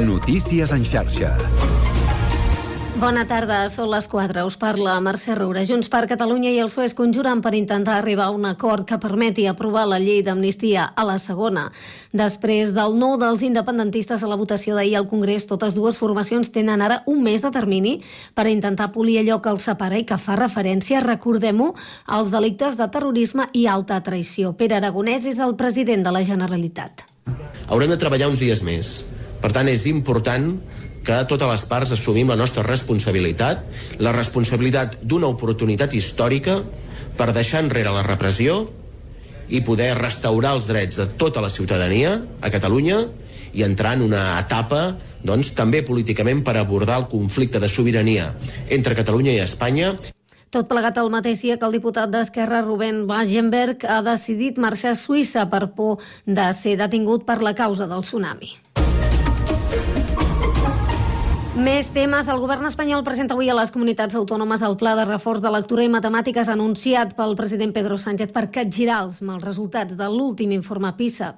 Notícies en xarxa. Bona tarda, són les 4. Us parla Mercè Roura. Junts per Catalunya i el PSOE es conjuren per intentar arribar a un acord que permeti aprovar la llei d'amnistia a la segona. Després del nou dels independentistes a la votació d'ahir al Congrés, totes dues formacions tenen ara un mes de termini per intentar polir allò que els separa i que fa referència, recordem-ho, als delictes de terrorisme i alta traïció. Pere Aragonès és el president de la Generalitat. Haurem de treballar uns dies més. Per tant, és important que totes les parts assumim la nostra responsabilitat, la responsabilitat d'una oportunitat històrica per deixar enrere la repressió i poder restaurar els drets de tota la ciutadania a Catalunya i entrar en una etapa doncs, també políticament per abordar el conflicte de sobirania entre Catalunya i Espanya tot plegat el mateix dia que el diputat d'Esquerra, Rubén Wagenberg, ha decidit marxar a Suïssa per por de ser detingut per la causa del tsunami. Més temes. El govern espanyol presenta avui a les comunitats autònomes el pla de reforç de lectura i matemàtiques anunciat pel president Pedro Sánchez per capgirar els mals resultats de l'últim informe PISA.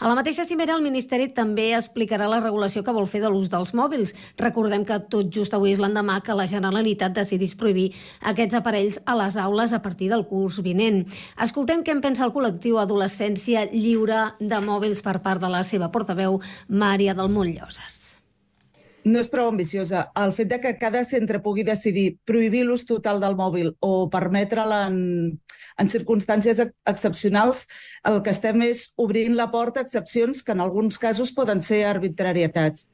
A la mateixa cimera, el Ministeri també explicarà la regulació que vol fer de l'ús dels mòbils. Recordem que tot just avui és l'endemà que la Generalitat decidís prohibir aquests aparells a les aules a partir del curs vinent. Escoltem què en pensa el col·lectiu Adolescència Lliure de Mòbils per part de la seva portaveu, Mària del Montloses no és prou ambiciosa. El fet de que cada centre pugui decidir prohibir l'ús total del mòbil o permetre'l en, en circumstàncies excepcionals, el que estem és obrint la porta a excepcions que en alguns casos poden ser arbitrarietats.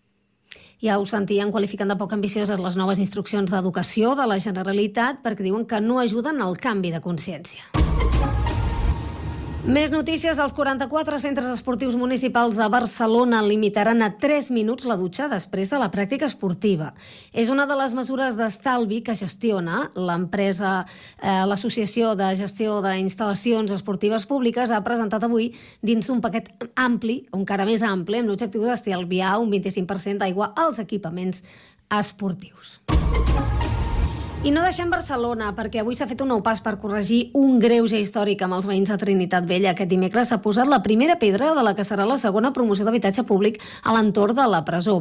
Ja ho sentien qualificant de poc ambicioses les noves instruccions d'educació de la Generalitat perquè diuen que no ajuden al canvi de consciència. Més notícies. Els 44 centres esportius municipals de Barcelona limitaran a 3 minuts la dutxa després de la pràctica esportiva. És una de les mesures d'estalvi que gestiona l'empresa, eh, l'Associació de Gestió d'Instal·lacions Esportives Públiques ha presentat avui dins un paquet ampli, encara més ampli, amb l'objectiu d'estalviar un 25% d'aigua als equipaments esportius. I no deixem Barcelona, perquè avui s'ha fet un nou pas per corregir un greuge històric amb els veïns de Trinitat Vella. Aquest dimecres s'ha posat la primera pedra de la que serà la segona promoció d'habitatge públic a l'entorn de la presó.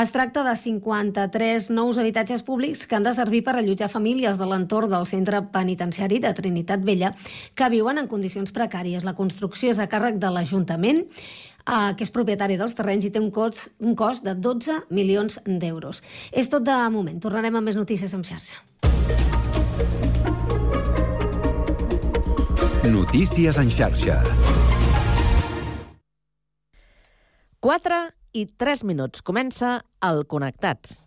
Es tracta de 53 nous habitatges públics que han de servir per allotjar famílies de l'entorn del centre penitenciari de Trinitat Vella que viuen en condicions precàries. La construcció és a càrrec de l'Ajuntament eh, que és propietari dels terrenys i té un cost, un cost de 12 milions d'euros. És tot de moment. Tornarem amb més notícies en xarxa. Notícies en xarxa. 4 i 3 minuts. Comença el Connectats.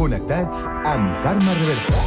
Connectats amb Carme Reversa.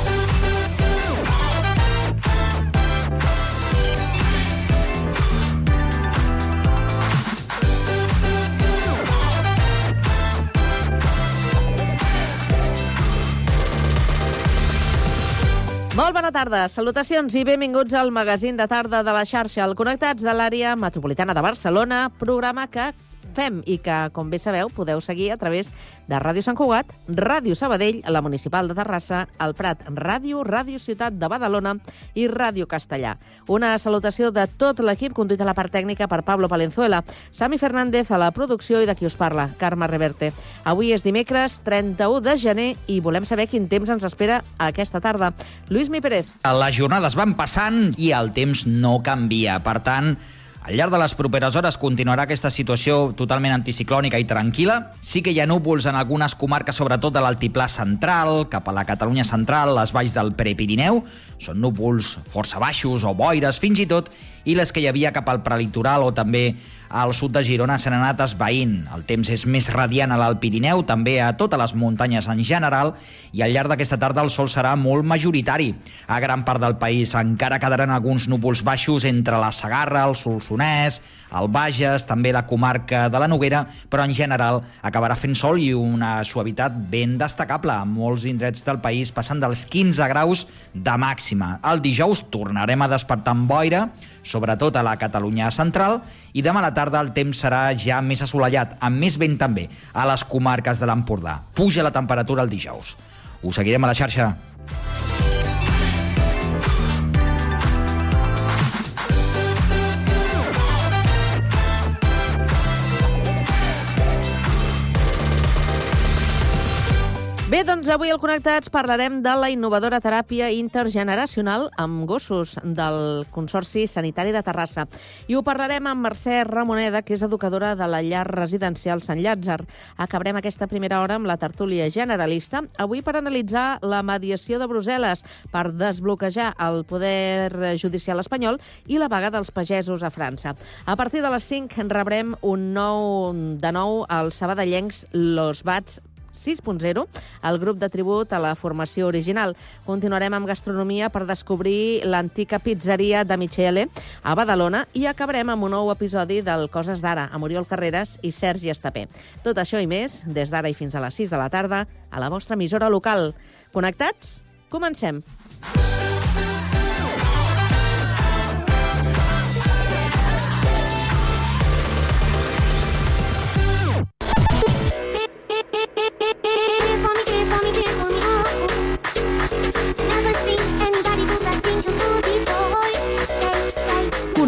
Molt bona tarda, salutacions i benvinguts al magazín de tarda de la xarxa, al Connectats de l'àrea metropolitana de Barcelona, programa que fem i que, com bé sabeu, podeu seguir a través de Ràdio Sant Cugat, Ràdio Sabadell, la Municipal de Terrassa, el Prat Ràdio, Ràdio Ciutat de Badalona i Ràdio Castellà. Una salutació de tot l'equip, conduït a la part tècnica per Pablo Palenzuela, Sami Fernández a la producció i de qui us parla, Carme Reverte. Avui és dimecres 31 de gener i volem saber quin temps ens espera aquesta tarda. Lluís Mi Pérez. Les jornades van passant i el temps no canvia. Per tant, al llarg de les properes hores continuarà aquesta situació totalment anticiclònica i tranquil·la. Sí que hi ha núvols en algunes comarques, sobretot de l'altiplà central, cap a la Catalunya central, les valls del Prepirineu. Són núvols força baixos o boires, fins i tot, i les que hi havia cap al prelitoral o també al sud de Girona s'han anat esvaint. El temps és més radiant a l'Alt Pirineu, també a totes les muntanyes en general, i al llarg d'aquesta tarda el sol serà molt majoritari. A gran part del país encara quedaran alguns núvols baixos entre la Sagarra, el Solsonès, el Bages, també la comarca de la Noguera, però en general acabarà fent sol i una suavitat ben destacable. Molts indrets del país passen dels 15 graus de màxima. El dijous tornarem a despertar amb boira, sobretot a la Catalunya central, i demà a la tarda tarda el temps serà ja més assolellat, amb més vent també, a les comarques de l'Empordà. Puja la temperatura el dijous. Us seguirem a la xarxa. Doncs avui al Connectats parlarem de la innovadora teràpia intergeneracional amb gossos del Consorci Sanitari de Terrassa. I ho parlarem amb Mercè Ramoneda, que és educadora de la llar residencial Sant Llàtzer. Acabarem aquesta primera hora amb la tertúlia generalista, avui per analitzar la mediació de Brussel·les per desbloquejar el poder judicial espanyol i la vaga dels pagesos a França. A partir de les 5 rebrem un nou, de nou als sabadellencs Los Bats 6.0, el grup de tribut a la formació original. Continuarem amb gastronomia per descobrir l'antica pizzeria de Michele a Badalona i acabarem amb un nou episodi del Coses d'Ara, amb Oriol Carreras i Sergi Estapé. Tot això i més, des d'ara i fins a les 6 de la tarda, a la vostra emissora local. Connectats? Comencem. Dance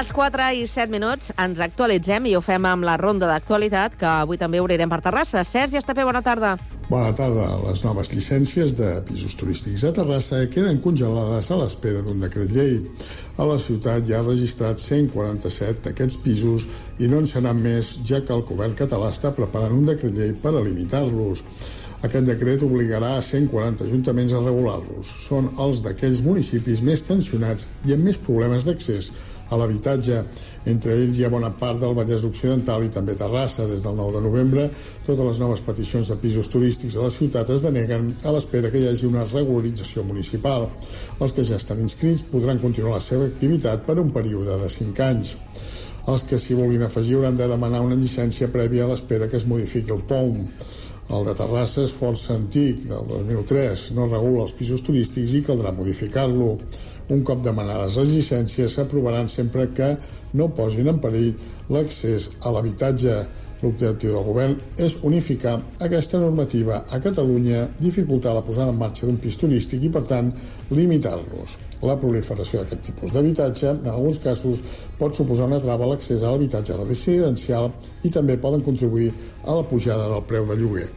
Les 4 i 7 minuts ens actualitzem i ho fem amb la ronda d'actualitat, que avui també obrirem per Terrassa. Sergi Estapé, bona tarda. Bona tarda. Les noves llicències de pisos turístics a Terrassa queden congelades a l'espera d'un decret llei. A la ciutat hi ha registrat 147 d'aquests pisos i no en seran més, ja que el govern català està preparant un decret llei per a limitar-los. Aquest decret obligarà a 140 ajuntaments a regular-los. Són els d'aquells municipis més tensionats i amb més problemes d'accés a l'habitatge. Entre ells hi ha bona part del Vallès Occidental i també Terrassa. Des del 9 de novembre, totes les noves peticions de pisos turístics a la ciutat es deneguen a l'espera que hi hagi una regularització municipal. Els que ja estan inscrits podran continuar la seva activitat per un període de 5 anys. Els que s'hi vulguin afegir hauran de demanar una llicència prèvia a l'espera que es modifiqui el POUM. El de Terrassa és força antic, del 2003. No regula els pisos turístics i caldrà modificar-lo. Un cop demanades les llicències, s'aprovaran sempre que no posin en perill l'accés a l'habitatge. L'objectiu del govern és unificar aquesta normativa a Catalunya, dificultar la posada en marxa d'un pis turístic i, per tant, limitar-los. La proliferació d'aquest tipus d'habitatge, en alguns casos, pot suposar una trava a l'accés a l'habitatge residencial i també poden contribuir a la pujada del preu de lloguer.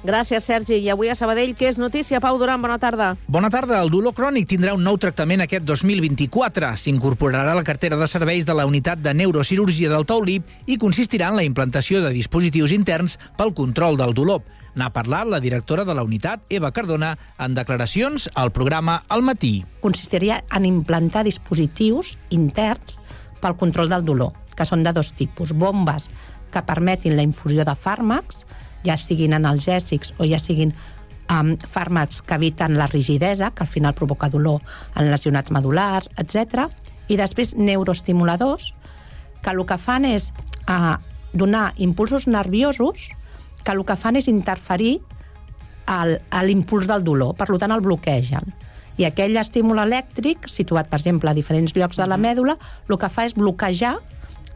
Gràcies, Sergi. I avui a Sabadell, què és notícia? Pau Duran, bona tarda. Bona tarda. El dolor crònic tindrà un nou tractament aquest 2024. S'incorporarà a la cartera de serveis de la unitat de neurocirurgia del Taulip i consistirà en la implantació de dispositius interns pel control del dolor. N'ha parlat la directora de la unitat, Eva Cardona, en declaracions al programa Al matí. Consistiria en implantar dispositius interns pel control del dolor, que són de dos tipus. Bombes que permetin la infusió de fàrmacs, ja siguin analgèsics o ja siguin um, fàrmacs que eviten la rigidesa, que al final provoca dolor en lesionats medulars, etc. I després neuroestimuladors, que el que fan és uh, donar impulsos nerviosos que el que fan és interferir al, a l'impuls del dolor, per tant el bloquegen. I aquell estímul elèctric, situat, per exemple, a diferents llocs de la mèdula, el que fa és bloquejar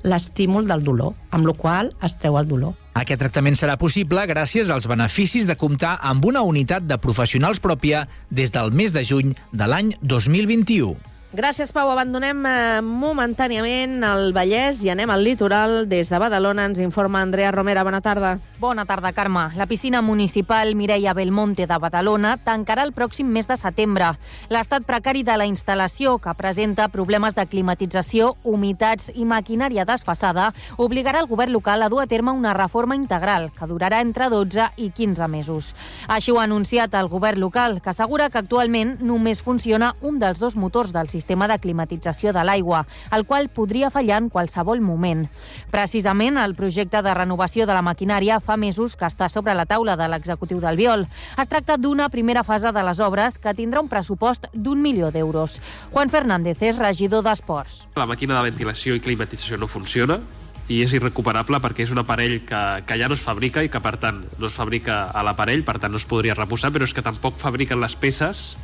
l'estímul del dolor, amb la qual es treu el dolor. Aquest tractament serà possible gràcies als beneficis de comptar amb una unitat de professionals pròpia des del mes de juny de l'any 2021. Gràcies, Pau. Abandonem eh, momentàniament el Vallès i anem al litoral. Des de Badalona ens informa Andrea Romera. Bona tarda. Bona tarda, Carme. La piscina municipal Mireia Belmonte de Badalona tancarà el pròxim mes de setembre. L'estat precari de la instal·lació, que presenta problemes de climatització, humitats i maquinària desfassada, obligarà el govern local a dur a terme una reforma integral que durarà entre 12 i 15 mesos. Així ho ha anunciat el govern local, que assegura que actualment només funciona un dels dos motors del sistema de climatització de l'aigua, el qual podria fallar en qualsevol moment. Precisament, el projecte de renovació de la maquinària fa mesos que està sobre la taula de l'executiu del Viol. Es tracta d'una primera fase de les obres que tindrà un pressupost d'un milió d'euros. Juan Fernández és regidor d'Esports. La màquina de ventilació i climatització no funciona i és irrecuperable perquè és un aparell que, que ja no es fabrica i que per tant no es fabrica a l'aparell, per tant no es podria reposar, però és que tampoc fabriquen les peces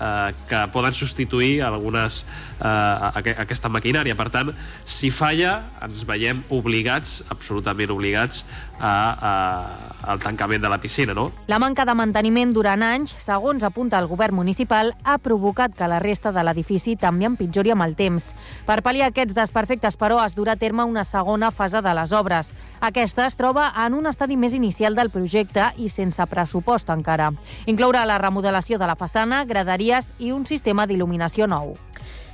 eh, que poden substituir algunes, eh, aqu aquesta maquinària. Per tant, si falla, ens veiem obligats, absolutament obligats, a, a, al tancament de la piscina, no? La manca de manteniment durant anys, segons apunta el govern municipal, ha provocat que la resta de l'edifici també empitjori amb el temps. Per pal·liar aquests desperfectes, però, es durà a terme una segona fase de les obres. Aquesta es troba en un estadi més inicial del projecte i sense pressupost encara. Inclourà la remodelació de la façana, graderies i un sistema d'il·luminació nou.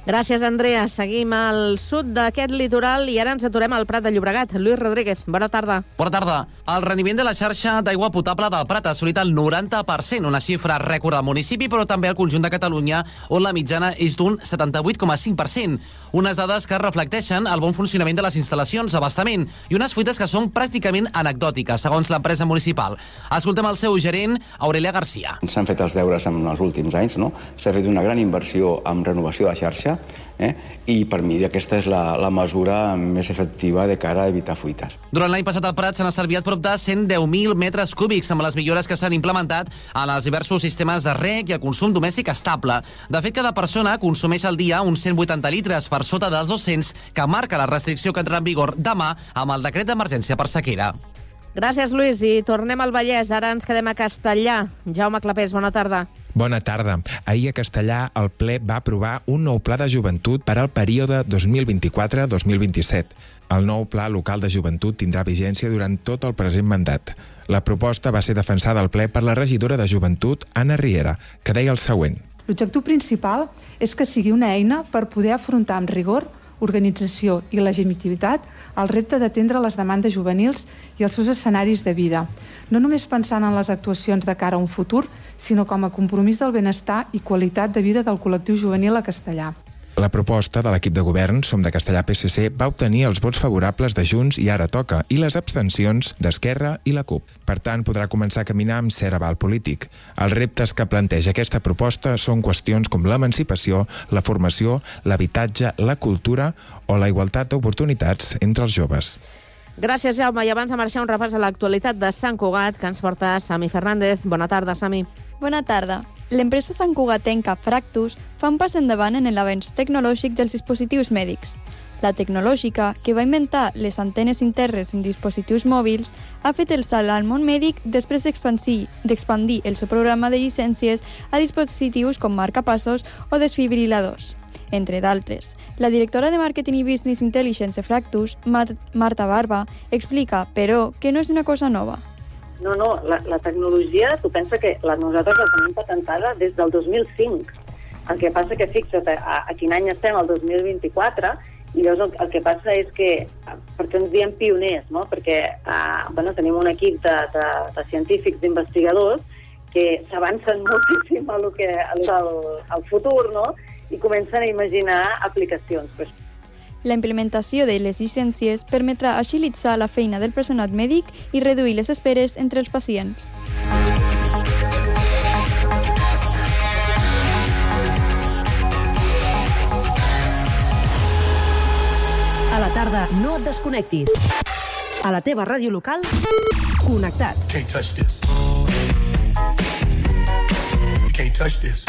Gràcies, Andrea. Seguim al sud d'aquest litoral i ara ens aturem al Prat de Llobregat. Lluís Rodríguez, bona tarda. Bona tarda. El rendiment de la xarxa d'aigua potable del Prat ha assolit el 90%, una xifra rècord al municipi, però també al conjunt de Catalunya, on la mitjana és d'un 78,5%. Unes dades que reflecteixen el bon funcionament de les instal·lacions d'abastament i unes fuites que són pràcticament anecdòtiques, segons l'empresa municipal. Escoltem el seu gerent, Aurelia Garcia. S'han fet els deures en els últims anys, no? S'ha fet una gran inversió en renovació de la eh? i per mi aquesta és la, la mesura més efectiva de cara a evitar fuites. Durant l'any passat al Prat s'han estalviat prop de 110.000 metres cúbics amb les millores que s'han implementat en els diversos sistemes de rec i el consum domèstic estable. De fet, cada persona consumeix al dia uns 180 litres per sota dels 200 que marca la restricció que entrarà en vigor demà amb el decret d'emergència per sequera. Gràcies, Lluís. I tornem al Vallès. Ara ens quedem a Castellà. Jaume Clapés, bona tarda. Bona tarda. Ahir a Castellà el ple va aprovar un nou pla de joventut per al període 2024-2027. El nou pla local de joventut tindrà vigència durant tot el present mandat. La proposta va ser defensada al ple per la regidora de joventut, Anna Riera, que deia el següent. L'objectiu principal és que sigui una eina per poder afrontar amb rigor organització i legitimitat el repte d'atendre les demandes juvenils i els seus escenaris de vida, no només pensant en les actuacions de cara a un futur, sinó com a compromís del benestar i qualitat de vida del col·lectiu juvenil a Castellà. La proposta de l'equip de govern Som de Castellà PSC va obtenir els vots favorables de Junts i Ara Toca i les abstencions d'Esquerra i la CUP. Per tant, podrà començar a caminar amb cert aval polític. Els reptes que planteja aquesta proposta són qüestions com l'emancipació, la formació, l'habitatge, la cultura o la igualtat d'oportunitats entre els joves. Gràcies, Jaume. I abans de marxar un repàs a l'actualitat de Sant Cugat, que ens porta Sami Fernández. Bona tarda, Sami. Bona tarda. L'empresa Sant Cugatenca Fractus fa un pas endavant en l'avenç tecnològic dels dispositius mèdics. La tecnològica, que va inventar les antenes internes en dispositius mòbils, ha fet el salt al món mèdic després d'expandir el seu programa de llicències a dispositius com marcapassos o desfibriladors, entre d'altres. La directora de Marketing i Business Intelligence de Fractus, Marta Barba, explica, però, que no és una cosa nova. No, no, la, la tecnologia, tu pensa que la, nosaltres la tenim patentada des del 2005. El que passa que, fixa't, a, a quin any estem, el 2024, i llavors el, el que passa és que, per què ens diem pioners, no? Perquè uh, bueno, tenim un equip de, de, de científics, d'investigadors, que s'avancen moltíssim a lo que, al, al futur, no? I comencen a imaginar aplicacions. Pues, la implementació de les llicències permetrà agilitzar la feina del personal mèdic i reduir les esperes entre els pacients. A la tarda, no et desconnectis. A la teva ràdio local, connectats. Can't touch this. You can't touch this.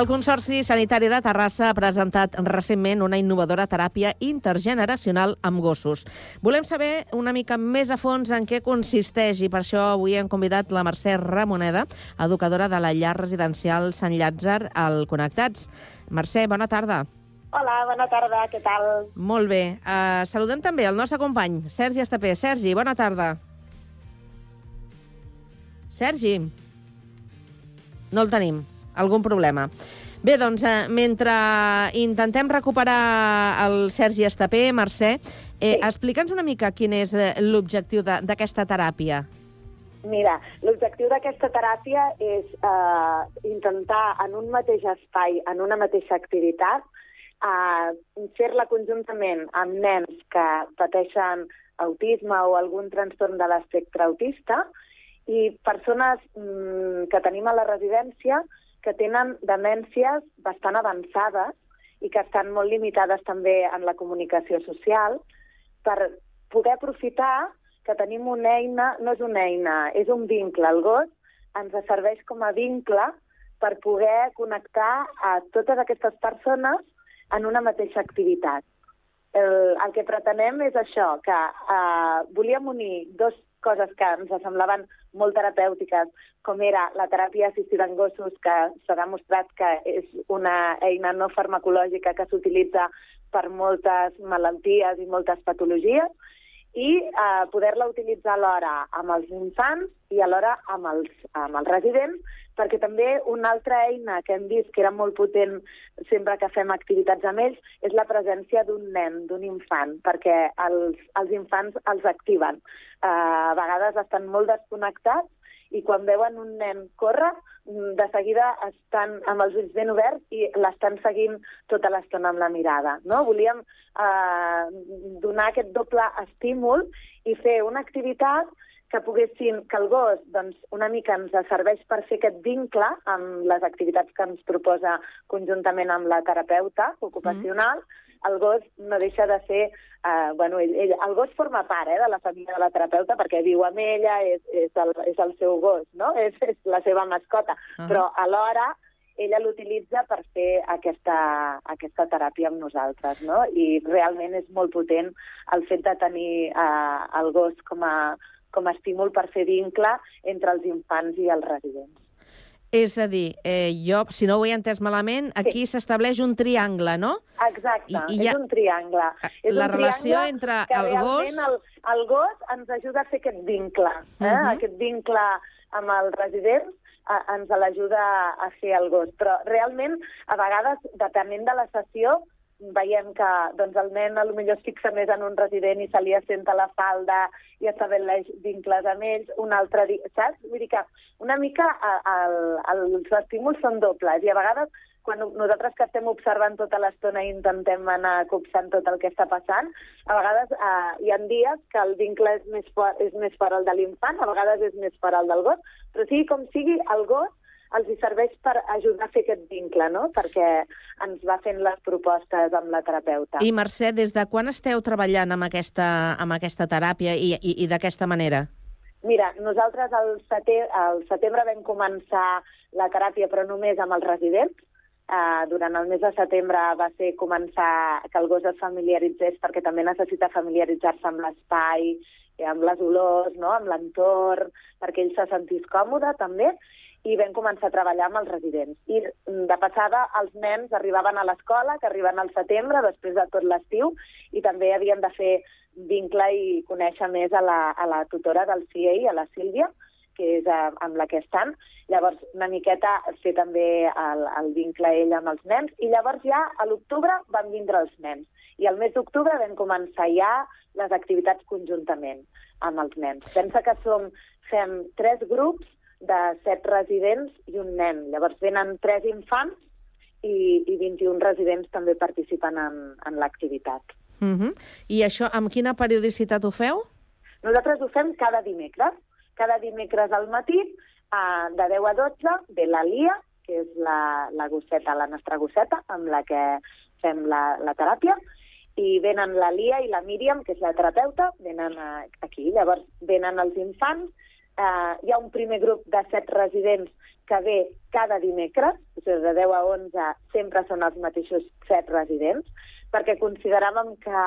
El Consorci Sanitari de Terrassa ha presentat recentment una innovadora teràpia intergeneracional amb gossos. Volem saber una mica més a fons en què consisteix i per això avui hem convidat la Mercè Ramoneda, educadora de la llar residencial Sant Llàtzer al Connectats. Mercè, bona tarda. Hola, bona tarda, què tal? Molt bé. Uh, saludem també el nostre company, Sergi Estapé. Sergi, bona tarda. Sergi. No el tenim. Algun problema. Bé, doncs, eh, mentre intentem recuperar el Sergi Estapé, Mercè, eh, explica'ns una mica quin és eh, l'objectiu d'aquesta teràpia. Mira, l'objectiu d'aquesta teràpia és eh, intentar en un mateix espai, en una mateixa activitat, eh, fer-la conjuntament amb nens que pateixen autisme o algun trastorn de l'espectre autista i persones mm, que tenim a la residència que tenen demències bastant avançades i que estan molt limitades també en la comunicació social per poder aprofitar que tenim una eina, no és una eina, és un vincle. El gos ens serveix com a vincle per poder connectar a totes aquestes persones en una mateixa activitat. El, el que pretenem és això, que eh, volíem unir dos coses que ens semblaven molt terapèutiques, com era la teràpia assistida en gossos, que s'ha demostrat que és una eina no farmacològica que s'utilitza per moltes malalties i moltes patologies, i eh, poder-la utilitzar alhora amb els infants i alhora amb els, amb els residents, perquè també una altra eina que hem vist que era molt potent sempre que fem activitats amb ells és la presència d'un nen, d'un infant, perquè els, els infants els activen. Eh, a vegades estan molt desconnectats i quan veuen un nen córrer, de seguida estan amb els ulls ben oberts i l'estan seguint tota l'estona amb la mirada. No? Volíem eh, donar aquest doble estímul i fer una activitat que poguessin, que el gos doncs, una mica ens serveix per fer aquest vincle amb les activitats que ens proposa conjuntament amb la terapeuta ocupacional, mm. el gos no deixa de ser... Eh, bueno, ell, ell, el gos forma part eh, de la família de la terapeuta perquè viu amb ella, és, és, el, és el seu gos, no? és, és la seva mascota, uh -huh. però alhora ella l'utilitza per fer aquesta, aquesta teràpia amb nosaltres, no? I realment és molt potent el fet de tenir eh, el gos com a, com a estímul per fer vincle entre els infants i els residents. És a dir, eh, jo, si no ho he entès malament, aquí s'estableix un triangle, no? Exacte, I- i és un triangle. És La un relació triangle entre que el gos- El, el gos ens ajuda a fer aquest vincle, eh? Mhm. aquest vincle amb els residents eh, ens l'ajuda a fer el gos. Però realment, a vegades, depenent de la sessió, veiem que doncs, el nen a lo millor es fixa més en un resident i se li assenta la falda i estableix vincles amb ells, un altre dia, saps? Vull dir que una mica eh, el, els estímuls són dobles i a vegades quan nosaltres que estem observant tota l'estona i intentem anar copsant tot el que està passant, a vegades eh, hi ha dies que el vincle és més, fort, és més fort el de l'infant, a vegades és més fort el del gos, però sigui com sigui, el gos els hi serveix per ajudar a fer aquest vincle, no? perquè ens va fent les propostes amb la terapeuta. I Mercè, des de quan esteu treballant amb aquesta, amb aquesta teràpia i, i, i d'aquesta manera? Mira, nosaltres al setembre, al setembre vam començar la teràpia, però només amb els residents. Uh, durant el mes de setembre va ser començar que el gos es familiaritzés, perquè també necessita familiaritzar-se amb l'espai, eh, amb les olors, no? amb l'entorn, perquè ell se sentís còmode també, i vam començar a treballar amb els residents. I mm, de passada els nens arribaven a l'escola, que arriben al setembre, després de tot l'estiu, i també havien de fer vincle i conèixer més a la, a la tutora del CIE, a la Sílvia, que és eh, amb la que estan. Llavors, una miqueta fer també el, el vincle ell amb els nens. I llavors ja a l'octubre van vindre els nens. I al mes d'octubre vam començar ja les activitats conjuntament amb els nens. Pensa que som, fem tres grups de set residents i un nen. Llavors venen tres infants i, i 21 residents també participen en, en l'activitat. Uh -huh. I això, amb quina periodicitat ho feu? Nosaltres ho fem cada dimecres. Cada dimecres al matí, eh, de 10 a 12, ve la Lia, que és la, la gosseta, la nostra gosseta, amb la que fem la, la teràpia, i venen la Lia i la Míriam, que és la terapeuta, venen aquí. Llavors venen els infants, eh, hi ha un primer grup de set residents que ve cada dimecres, o sigui, de 10 a 11 sempre són els mateixos set residents, perquè consideràvem que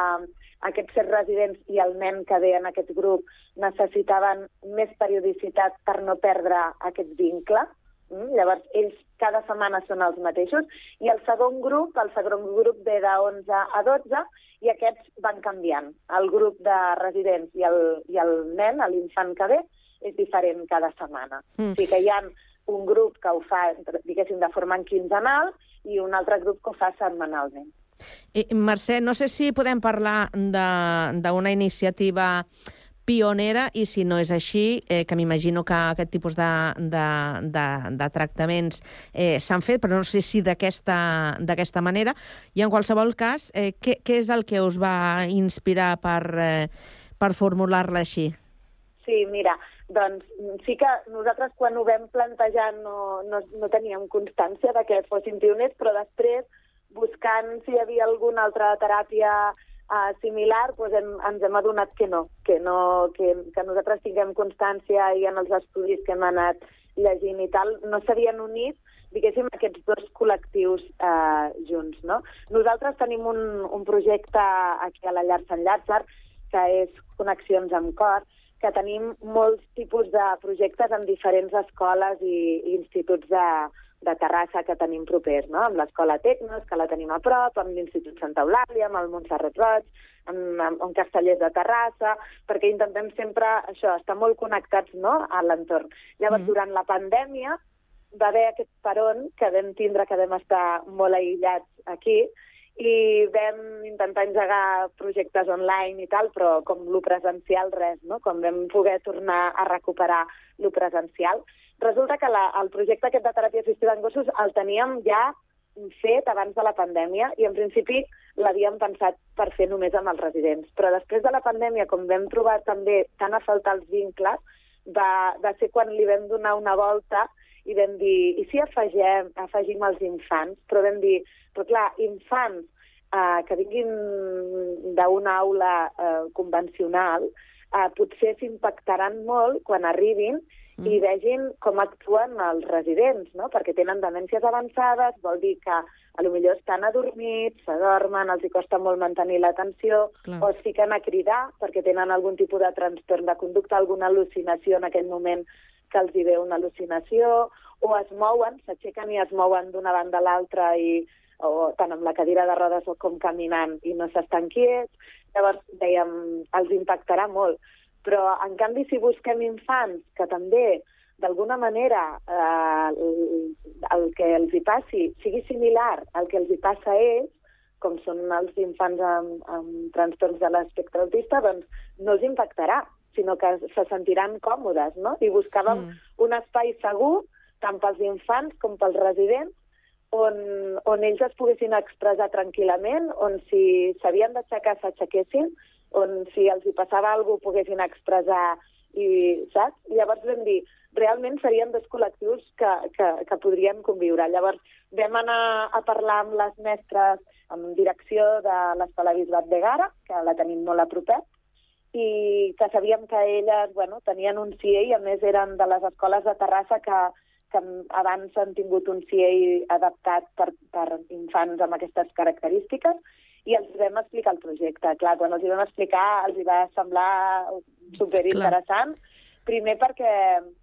aquests set residents i el nen que ve en aquest grup necessitaven més periodicitat per no perdre aquest vincle. Mm? Llavors, ells cada setmana són els mateixos. I el segon grup, el segon grup ve de 11 a 12 i aquests van canviant. El grup de residents i el, i el nen, l'infant que ve, és diferent cada setmana. Mm. O sigui que hi ha un grup que ho fa, diguéssim, de forma quinzenal i un altre grup que ho fa setmanalment. I, Mercè, no sé si podem parlar d'una iniciativa pionera i si no és així, eh, que m'imagino que aquest tipus de, de, de, de tractaments eh, s'han fet, però no sé si d'aquesta manera. I en qualsevol cas, eh, què, què és el que us va inspirar per, eh, per formular-la així? Sí, mira, doncs sí que nosaltres quan ho vam plantejar no, no, no teníem constància de que fossin pioners, però després, buscant si hi havia alguna altra teràpia uh, similar, doncs hem, ens hem adonat que no, que, no que, que nosaltres tinguem constància i en els estudis que hem anat llegint i tal, no s'havien unit diguéssim, aquests dos col·lectius eh, junts. No? Nosaltres tenim un, un projecte aquí a la Llar Sant Llàtzer, que és Connexions amb Cor, que tenim molts tipus de projectes en diferents escoles i, i instituts de, de Terrassa que tenim propers, no? amb l'Escola Tecnos, que la tenim a prop, amb l'Institut Santa Eulàlia, amb el Montserrat Roig, amb, amb, amb Castellers de Terrassa, perquè intentem sempre això, estar molt connectats no? a l'entorn. Llavors, mm. durant la pandèmia, va haver aquest peron que vam tindre, que vam estar molt aïllats aquí, i vam intentar engegar projectes online i tal, però com lo presencial res, no? Com vam poder tornar a recuperar lo presencial. Resulta que la, el projecte aquest de teràpia assistida en gossos el teníem ja fet abans de la pandèmia i en principi l'havíem pensat per fer només amb els residents. Però després de la pandèmia, com vam trobar també tant a faltar els vincles, va, va ser quan li vam donar una volta i vam dir, i si afegem, afegim els infants? Però vam dir, però clar, infants eh, que vinguin d'una aula eh, convencional eh, potser s'impactaran molt quan arribin mm. i vegin com actuen els residents, no? perquè tenen demències avançades, vol dir que a lo millor estan adormits, s'adormen, els hi costa molt mantenir l'atenció, o es fiquen a cridar perquè tenen algun tipus de trastorn de conducta, alguna al·lucinació en aquell moment que els hi ve una al·lucinació, o es mouen, s'aixequen i es mouen d'una banda a l'altra i o tant amb la cadira de rodes o com caminant i no s'estan quiets. Llavors, dèiem, els impactarà molt. Però, en canvi, si busquem infants que també, d'alguna manera, eh, el que els hi passi sigui similar al que els hi passa a ells, com són els infants amb, amb trastorns de l'espectre autista, doncs no els impactarà, sinó que se sentiran còmodes, no? I buscàvem mm. un espai segur, tant pels infants com pels residents, on, on ells es poguessin expressar tranquil·lament, on si s'havien d'aixecar s'aixequessin, on si els hi passava alguna cosa poguessin expressar i, saps? I llavors vam dir, realment serien dos col·lectius que, que, que podrien conviure. Llavors vam anar a parlar amb les mestres en direcció de l'Escola Bisbat de Gara, que la tenim molt a propet, i que sabíem que elles bueno, tenien un CIE i a més eren de les escoles de Terrassa que, que abans han tingut un CIE adaptat per, per infants amb aquestes característiques i els vam explicar el projecte. Clar, quan els hi vam explicar els hi va semblar superinteressant. Primer perquè,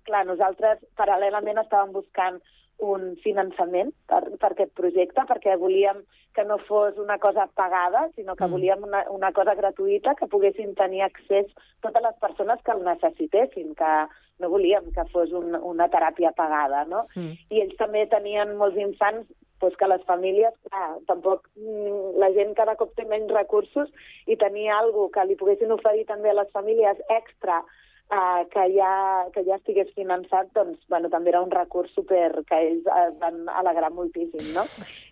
clar, nosaltres paral·lelament estàvem buscant un finançament per, per aquest projecte, perquè volíem que no fos una cosa pagada, sinó que Mm. volíem una, una cosa gratuïta, que poguessin tenir accés totes les persones que el necessitessin, que no volíem que fos un, una teràpia pagada, no? Mm. I ells també tenien molts infants doncs que les famílies, clar, tampoc mm, la gent cada cop té menys recursos i tenir alguna que li poguessin oferir també a les famílies extra eh, que, ja, que ja estigués finançat, doncs, bueno, també era un recurs super que ells eh, van alegrar moltíssim, no?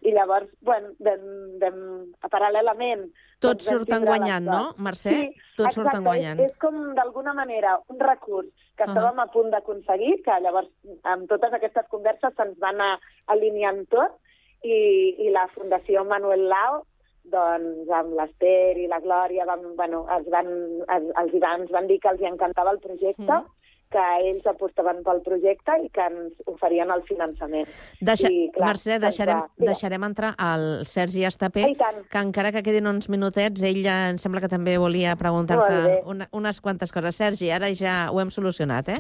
I llavors, bueno, vam, vam, paral·lelament... Tots doncs, surten guanyant, no, Mercè? Sí, Tots exacte, surten guanyant. És, és com, d'alguna manera, un recurs que Ahà. estàvem a punt d'aconseguir, que llavors, amb totes aquestes converses, se'ns va anar alineant tot, i, i la Fundació Manuel Lao, doncs amb l'Ester i la Glòria, van, bueno, els, van, els, els hi van, dir que els hi encantava el projecte, Mhm. que ells apostaven pel projecte i que ens oferien el finançament. Deixa... I, clar, Mercè, ens deixarem, va- deixarem entrar el Sergi Estapé, I tant. que encara que quedin uns minutets, ell ja em sembla que també volia preguntar-te una, unes quantes coses. Sergi, ara ja ho hem solucionat, eh?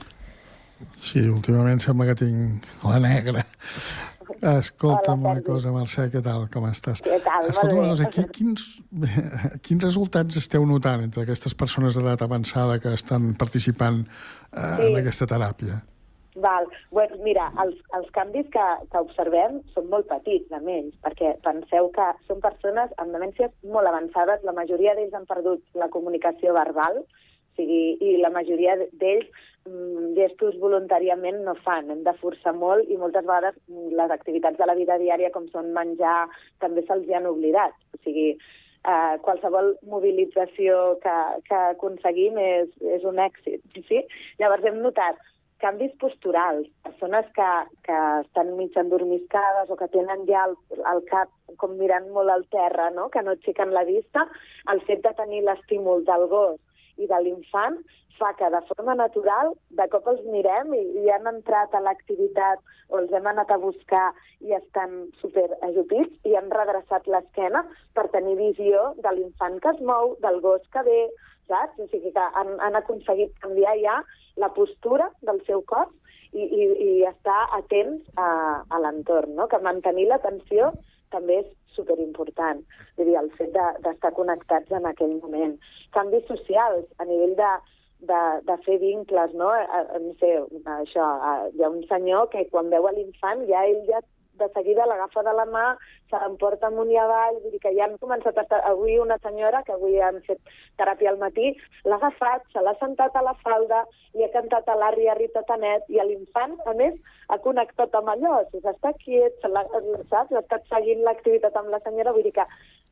Sí, últimament sembla que tinc la negra. Escolta'm Hola, una cosa, Mercè, què tal, com estàs? Què tal? Escolta'm una cosa, qui, quins, quins resultats esteu notant entre aquestes persones d'edat avançada que estan participant eh, Sí. en aquesta teràpia? Val. Bueno, mira, els, els canvis que, que observem són molt petits, a menys, perquè penseu que són persones amb demències molt avançades, la majoria d'ells han perdut la comunicació verbal, o sigui, i la majoria d'ells gestos voluntàriament no fan, hem de forçar molt i moltes vegades mm, les activitats de la vida diària, com són menjar, també se'ls han oblidat. O sigui, eh, qualsevol mobilització que, que aconseguim és, és un èxit. Sí? Llavors hem notat canvis posturals, persones que, que estan mig endormiscades o que tenen ja el, el cap com mirant molt al terra, no? que no aixequen la vista, el fet de tenir l'estímul del gos i de l'infant fa que de forma natural de cop els mirem i, i han entrat a l'activitat o els hem anat a buscar i estan super ajupits i han redreçat l'esquena per tenir visió de l'infant que es mou, del gos que ve, saps? O sigui que han, han aconseguit canviar ja la postura del seu cos i, i, i estar atents a, a l'entorn, no? que mantenir l'atenció també és superimportant. Vull dir, el fet de- d'estar connectats en aquell moment. Canvis socials a nivell de, de, de fer vincles, no? Eh, eh, No sé, això, eh, hi ha un senyor que quan veu l'infant ja ell ja de seguida l'agafa de la mà, se l'emporta amunt i avall, vull dir que ja han començat a estar... Avui una senyora, que avui han fet teràpia al matí, l'ha agafat, se l'ha sentat a la falda, li ha cantat a l'Arri, Arri, Tatanet, i l'infant, a més, ha connectat amb allò, o sigui, està quiet, se saps? Ha estat seguint l'activitat amb la senyora, vull dir que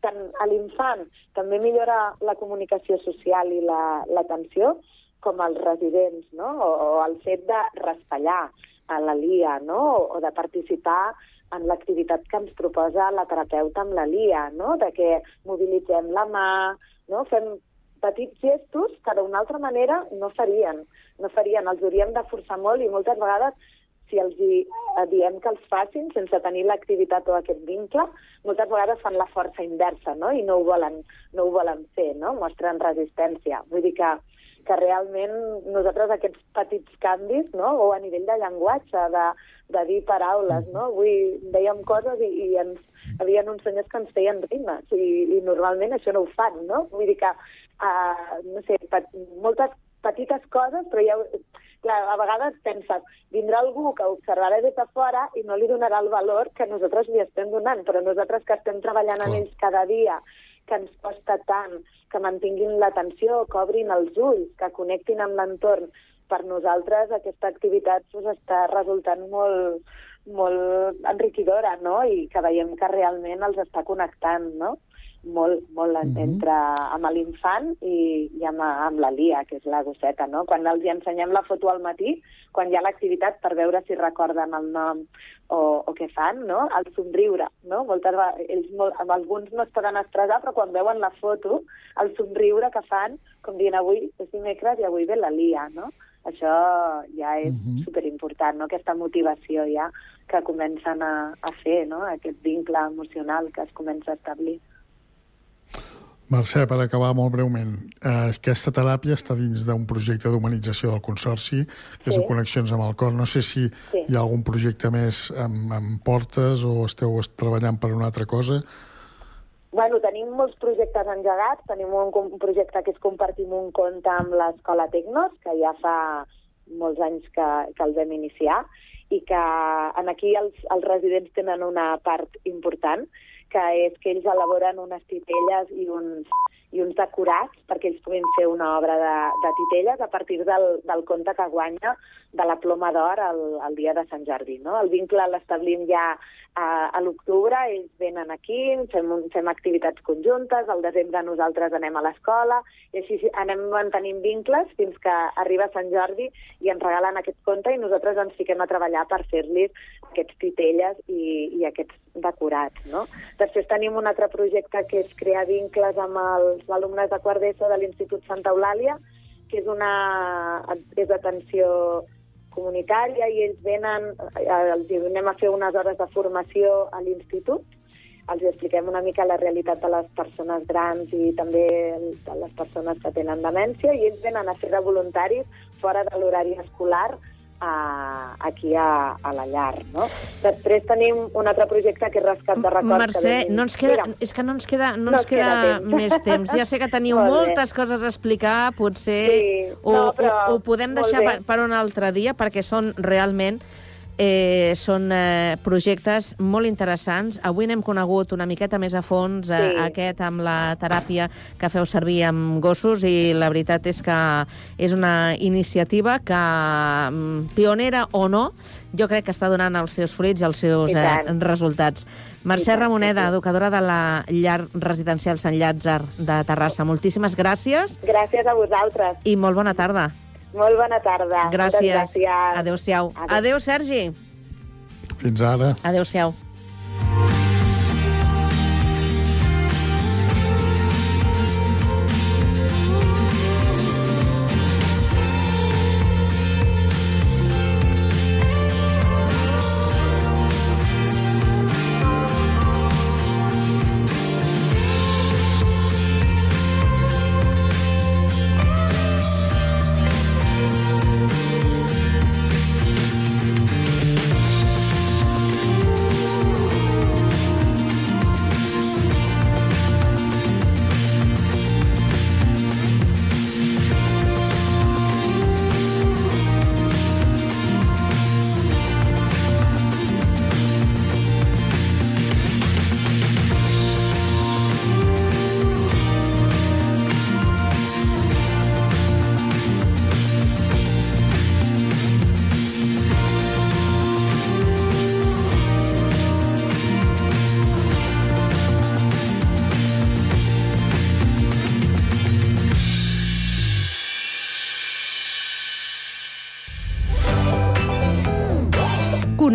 tant a l'infant també millora la comunicació social i la- l'atenció, com als residents, no? O, o el fet de raspallar a la LIA, no? O, o de participar en l'activitat que ens proposa la terapeuta amb la LIA, no? De que mobilitzem la mà, no? Fem petits gestos que d'una altra manera no farien. No farien, els hauríem de forçar molt i moltes vegades si els hi, eh, diem que els facin sense tenir l'activitat o aquest vincle, moltes vegades fan la força inversa, no? I no ho volen, no ho volen fer, no? Mostren resistència. Vull dir que, que realment nosaltres aquests petits canvis, no? O a nivell de llenguatge, de, de dir paraules, no? Avui dèiem coses i, i ens, hi havia uns senyors que ens feien rimes i, i normalment això no ho fan, no? Vull dir que, uh, no sé, pet, moltes petites coses, però ja, clar, a vegades penses, vindrà algú que observarà des de fora i no li donarà el valor que nosaltres li estem donant, però nosaltres que estem treballant amb ells cada dia, que ens costa tant, que mantinguin l'atenció, que obrin els ulls, que connectin amb l'entorn, per nosaltres aquesta activitat pues, està resultant molt, molt enriquidora, no? I que veiem que realment els està connectant, no? molt, molt mm -hmm. entre amb l'infant i, i amb, amb la Lia, que és la gosseta, no? Quan els hi ensenyem la foto al matí, quan hi ha l'activitat per veure si recorden el nom o, o què fan, no? El somriure, no? Moltes ells molt, amb alguns no es poden expressar, però quan veuen la foto, el somriure que fan, com dient avui és dimecres i avui ve la Lia, no? Això ja és mm -hmm. superimportant, no? Aquesta motivació ja que comencen a, a fer, no? Aquest vincle emocional que es comença a establir. Mercè, per acabar molt breument, eh, aquesta teràpia està dins d'un projecte d'humanització del Consorci, que és Sí. de Connexions amb el Cor. No sé si Sí. hi ha algun projecte més amb, amb portes o esteu treballant per una altra cosa. Bueno, tenim molts projectes engegats. Tenim un, un projecte que és compartim un compte amb l'Escola Tecnos, que ja fa molts anys que, que el vam iniciar i que en aquí els, els residents tenen una part important, que és que ells elaboren unes titelles i uns, i uns decorats perquè ells puguin fer una obra de, de titelles a partir del, del conte que guanya de la ploma d'or el, el dia de Sant Jordi. No? El vincle l'establim ja a, a l'octubre, ells venen aquí, fem, un- fem activitats conjuntes, al desembre nosaltres anem a l'escola, i així anem mantenint vincles fins que arriba Sant Jordi i ens regalen aquest conte i nosaltres ens fiquem a treballar per fer-li aquests titelles i, i aquests decorats. No? Després tenim un altre projecte que és crear vincles amb els alumnes de quart d'ESO de l'Institut Santa Eulàlia, que és una és d'atenció comunitària i ells venen, eh, els anem a fer unes hores de formació a l'institut, els expliquem una mica la realitat de les persones grans i també de les persones que tenen demència i ells venen a fer de voluntaris fora de l'horari escolar a, aquí a, a la llar. No? Després tenim un altre projecte que és Rescat de Records. Mercè, que no ens queda, és que no ens queda, no No ens queda queda, temps. més temps. Ja sé que teniu Molt bé. moltes coses a explicar, potser Sí, ho, no, però ho, ho podem deixar bé. per, per un altre dia, perquè són realment eh, són eh, projectes molt interessants. Avui n'hem conegut una miqueta més a fons eh, Sí. aquest amb la teràpia que feu servir amb gossos i la veritat és que és una iniciativa que, mm, pionera o no, jo crec que està donant els seus fruits i els seus I eh, resultats. Mercè tant, Ramoneda, educadora de la llar residencial Sant Llàtzer de Terrassa. Moltíssimes gràcies Gràcies a vosaltres. i molt bona tarda. Molt bona tarda. Moltes Gràcies. gràcies. Adéu-siau. Adéu. Adéu, Sergi. Fins ara. Adéu-siau.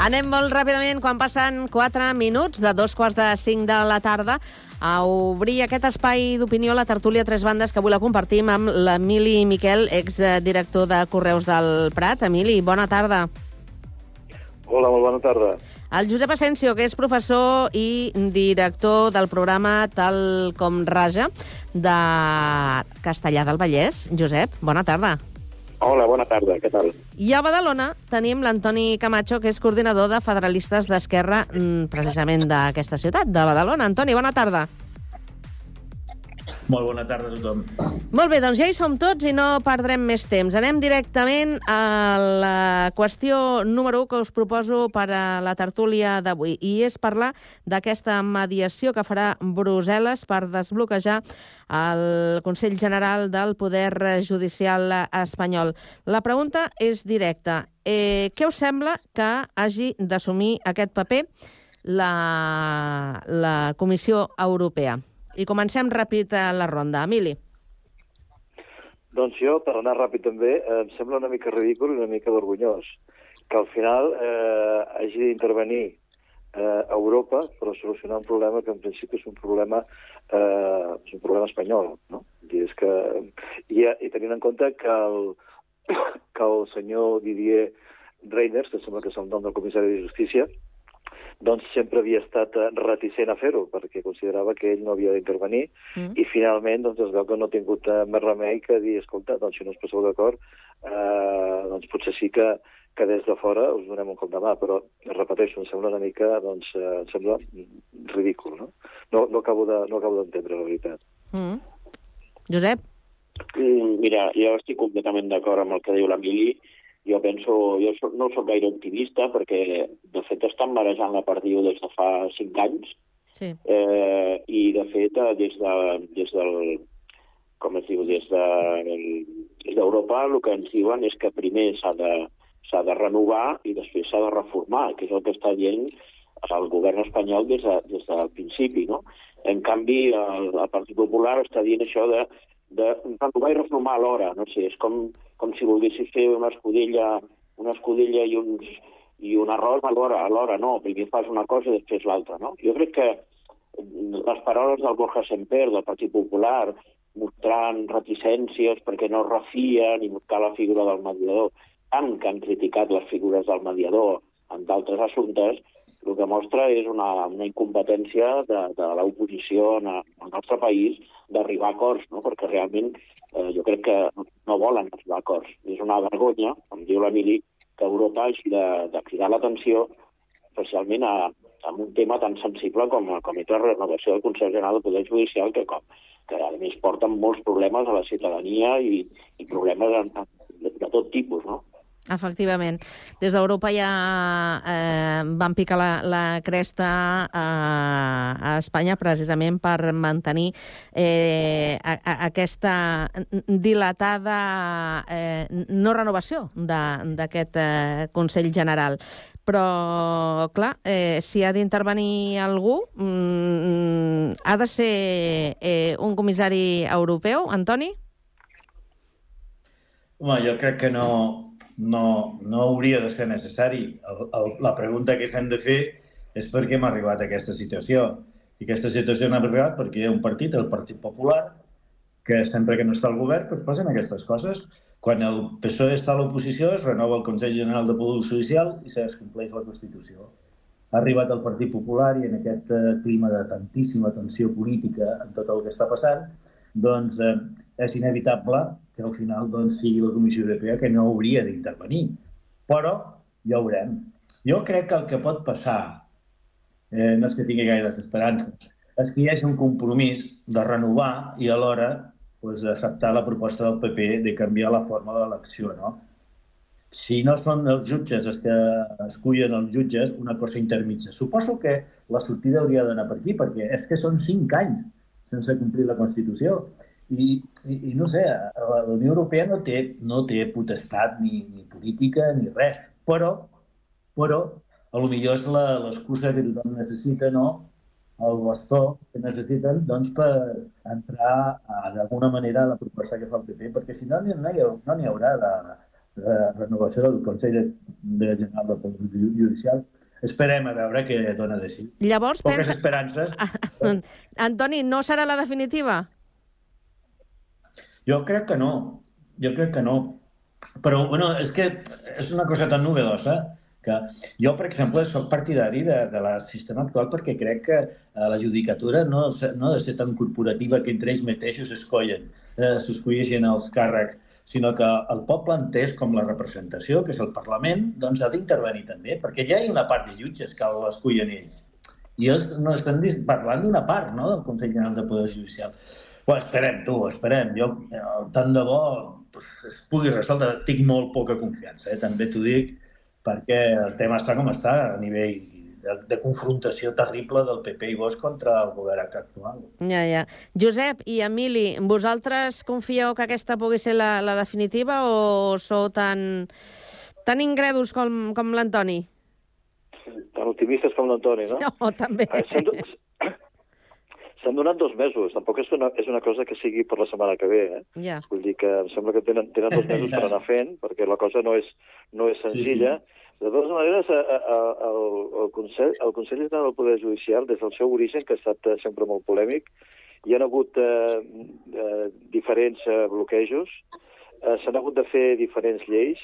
Anem molt ràpidament, quan passen 4 minuts de dos quarts de 5 de la tarda, a obrir aquest espai d'opinió, la tertúlia Tres Bandes, que avui la compartim amb l'Emili Miquel, exdirector de Correus del Prat. Emili, bona tarda. Hola, molt bona tarda. El Josep Asensio, que és professor i director del programa Tal com Raja de Castellà del Vallès. Josep, bona tarda. Hola, bona tarda, què tal? I a Badalona tenim l'Antoni Camacho, que és coordinador de Federalistes d'Esquerra, mm, precisament d'aquesta ciutat, de Badalona. Antoni, bona tarda. Molt bona tarda a tothom. Molt bé, doncs ja hi som tots i no perdrem més temps. Anem directament a la qüestió número 1 que us proposo per a la tertúlia d'avui, i és parlar d'aquesta mediació que farà Brussel·les per desbloquejar el Consell General del Poder Judicial espanyol. La pregunta és directa. Eh, què us sembla que hagi d'assumir aquest paper la, la Comissió Europea? I comencem ràpid a la ronda. Emili. Doncs jo, per anar ràpid també, eh, em sembla una mica ridícul i una mica vergonyós que al final eh, hagi d'intervenir eh, Europa per solucionar un problema que en principi és un problema, eh, és un problema espanyol. No? I, és que, i, I tenint en compte que el, que el senyor Didier Reinders, que sembla que és el nom del comissari de Justícia, doncs sempre havia estat eh, reticent a fer-ho, perquè considerava que ell no havia d'intervenir, mm. i finalment doncs, es veu que no ha tingut eh, més remei que dir, escolta, doncs si no us poseu d'acord, eh, doncs potser sí que, que des de fora us donem un cop de mà, però, repeteixo, em sembla una mica, doncs, eh, em sembla ridícul, no? No, no acabo de- no acabo d'entendre, la veritat. Mm. Josep? Mm, Mira, jo estic completament d'acord amb el que diu l'Emili. Jo penso, jo so- no sóc gaire optimista perquè, de fet, estan marejant la perdiu des de fa cinc anys Sí. eh, i, de fet, eh, des, de, des del com es diu, des de- des d'Europa el que ens diuen és que primer s'ha de, de renovar i després s'ha de reformar, que és el que està dient el govern espanyol des, de, des del principi, no? En canvi, el, el Partit Popular està dient això de, de renovar i reformar alhora, no sé, és com, com si volguessis fer una escudella, una escudella i, uns, i un arròs alhora, alhora, no, primer fas una cosa i després l'altra, no? Jo crec que les paraules del Borja Semper, del Partit Popular, mostrant reticències perquè no refien i buscar la figura del mediador, tant que han criticat les figures del mediador en d'altres assumptes, el que mostra és una, una incompetència de, de l'oposició en el nostre país d'arribar a acords, no? perquè realment eh, jo crec que no volen arribar a acords. És una vergonya, com diu l'Emili, que Europa hagi de, de cridar l'atenció especialment a, a un tema tan sensible com, com és la renovació del Consell General del Poder Judicial, que, com, que a més porten molts problemes a la ciutadania i, i problemes en, de, de tot tipus, no? Efectivament. Des d'Europa ja eh, van picar la, la cresta a, a Espanya precisament per mantenir eh, a, a, aquesta dilatada eh, no renovació d'aquest eh, Consell General. Però, clar, eh, si ha d'intervenir algú, mm, ha de ser eh, un comissari europeu, Antoni? Home, jo crec que no, no, no hauria de ser necessari. El, el, la pregunta que s'hem de fer és per què hem arribat a aquesta situació. I aquesta situació hem arribat perquè hi ha un partit, el Partit Popular, que sempre que no està al govern doncs passen aquestes coses. Quan el PSOE està a l'oposició es renova el Consell General de Poder Judicial i se descompleix la Constitució. Ha arribat el Partit Popular i en aquest eh, clima de tantíssima tensió política en tot el que està passant, doncs eh, és inevitable que al final doncs, sigui la Comissió Europea que no hauria d'intervenir. Però ja ho veurem. Jo crec que el que pot passar, eh, no és que tingui gaires esperances, és que hi hagi un compromís de renovar i alhora doncs, acceptar la proposta del PP de canviar la forma de l'elecció. No? Si no són els jutges els que escullen els jutges, una cosa intermitja. Suposo que la sortida hauria d'anar per aquí, perquè és que són cinc anys sense complir la Constitució. I, i, i no sé, la la Unió Europea no té, no té potestat ni, ni política ni res, però, però a lo millor és l'excusa que tothom necessita, no? el bastó que necessiten doncs, per entrar d'alguna manera a la proposta que fa el PP, perquè si no, no hi, ha- no n'hi haurà de, de renovació del Consell de, de General del Poder Ju- Judicial. Esperem a veure què dona de si. Llavors, Poques pensa... esperances. Antoni, no serà la definitiva? Jo crec que no. Jo crec que no. Però, bueno, és que és una cosa tan novedosa que jo, per exemple, sóc partidari de, de la sistema actual perquè crec que eh, la judicatura no, no ha de ser tan corporativa que entre ells mateixos escollen, eh, s'escolleixen els càrrecs, sinó que el poble entès com la representació, que és el Parlament, doncs ha d'intervenir també, perquè ja hi ha una part de jutges que l'escullen ells. I ells no estan parlant d'una part no, del Consell General de Poder Judicial. Bueno, esperem, tu, esperem. Jo, eh, tant de bo es pugui resoldre. Tinc molt poca confiança, eh? també t'ho dic, perquè el tema està com està a nivell de, de confrontació terrible del PP i Vox contra el govern actual. Ja, ja. Josep i Emili, vosaltres confieu que aquesta pugui ser la, la definitiva o sou tan, tan ingredus com, com l'Antoni? Tan optimistes com l'Antoni, no? No, també. Eh, S'han do- s'han donat dos mesos, tampoc és una, és una cosa que sigui per la setmana que ve, eh? Ja. Vull dir que em sembla que tenen, tenen dos mesos per anar fent, perquè la cosa no és, no és senzilla, De totes maneres, a, a, a, el, el, Consell, el Consell General del Poder Judicial, des del seu origen, que ha estat eh, sempre molt polèmic, hi ha hagut eh, eh, diferents eh, bloquejos, eh, s'han hagut de fer diferents lleis,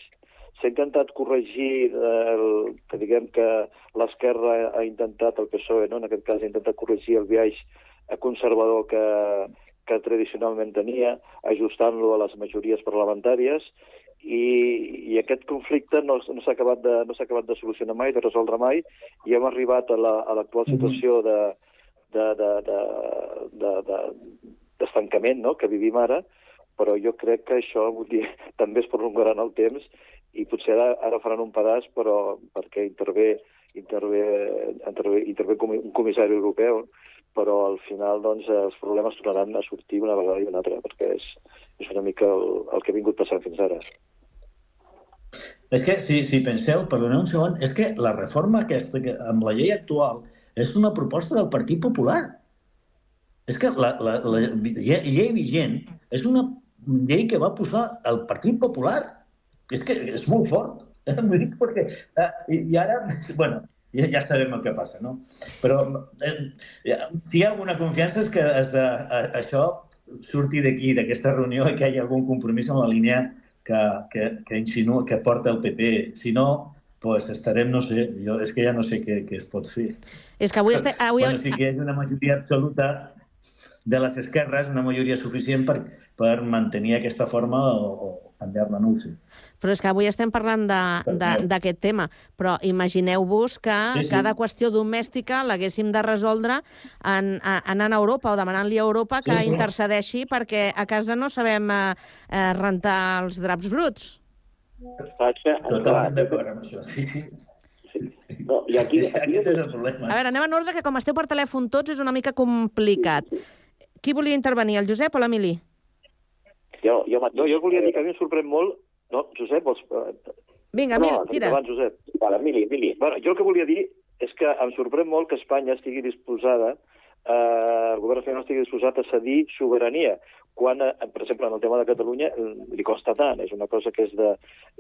s'ha intentat corregir eh, el, que diguem que l'esquerra ha intentat, el PSOE, no? en aquest cas, ha intentat corregir el viatge conservador que, que tradicionalment tenia, ajustant-lo a les majories parlamentàries, i, i aquest conflicte no, no s'ha acabat, de, no acabat de solucionar mai, de resoldre mai, i hem arribat a la- a l'actual situació de, de, de, de, de, de, d'estancament no? que vivim ara, però jo crec que això vull dir, també es prolongarà en el temps i potser ara, ara faran un pedaç però perquè intervé, intervé, intervé, intervé com- un comissari europeu, però al final doncs, els problemes tornaran a sortir una vegada i una altra, perquè és, és una mica el, el que ha vingut passant fins ara. És que, si, si penseu, perdoneu un segon, és que la reforma aquesta, que, amb la llei actual, és una proposta del Partit Popular. És que la, la, la lle- llei vigent és una llei que va posar el Partit Popular. És que és molt fort. Vull dir, perquè, eh, i, i ara, bueno, ja, ja sabem el que passa, no? Però eh, si hi ha alguna confiança és que es de, a, això surti d'aquí, d'aquesta reunió, i que hi hagi algun compromís en la línia que, que, que insinua, que porta el PP. Si no, pues estarem, no sé, jo és que ja no sé què, què es pot fer. És que avui... Este, avui... Bueno, sí que hi ha una majoria absoluta de les esquerres, una majoria suficient per, per mantenir aquesta forma o, o canviar-la, no ho sé. Però és que avui estem parlant d'aquest tema, però imagineu-vos que Sí, sí. cada qüestió domèstica l'haguéssim de resoldre en, a, anant a Europa o demanant-li a Europa que Sí, sí. intercedeixi perquè a casa no sabem eh, eh, rentar els draps bruts. Totalment d'acord amb això. No, i aquí, aquí Aquest és el problema. A veure, anem en ordre, que com esteu per telèfon tots és una mica complicat. Qui volia intervenir, el Josep o l'Emili? Jo, jo, no, jo volia dir que a mi em sorprèn molt... No, Josep, vols... eh, Vinga, Emili, tira. Abans, Josep. Vale, Emili, Emili. Bueno, jo el que volia dir és que em sorprèn molt que Espanya estigui disposada, eh, el govern espanyol estigui disposat a cedir sobirania, quan, eh, per exemple, en el tema de Catalunya eh, li costa tant, és una cosa que és de,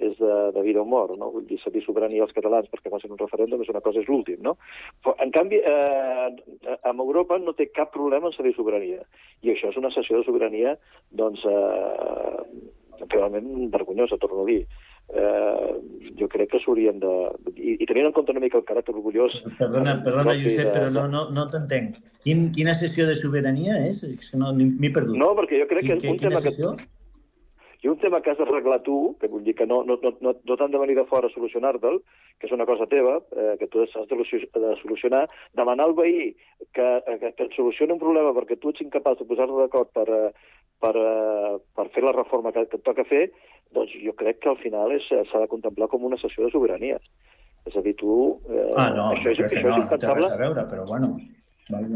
és de, de vida o mort, no? Vull dir, cedir sobirania als catalans perquè facin un referèndum és una cosa, és l'últim, no? Però, en canvi, eh, amb Europa no té cap problema en cedir sobirania, i això és una cessió de sobirania, doncs, eh, realment vergonyosa, torno a dir. Eh, jo crec que s'haurien de... I, I tenint en compte una mica el caràcter orgullós... Perdona, perdona Josep, de- però no, no, no t'entenc. Quin, quina sessió de sobirania és? És que no, m'he perdut. No, perquè jo crec que Quin- un tema que... sessió? I un tema que has d'arreglar tu, que vull dir que no, no, no, no, no t'han de venir de fora a solucionar-te'l, que és una cosa teva, eh, que tu has de solu- de solucionar, demanar al veí que, eh, que, que et solucioni un problema perquè tu ets incapaç de posar-te d'acord per, eh, per, eh, per fer la reforma que, que toca fer, doncs jo crec que al final és- s'ha de contemplar com una sessió de sobirania. És a dir, tu... Eh, Ah, no, això és, això no, és no té impensable. res a veure, però bueno. Vale,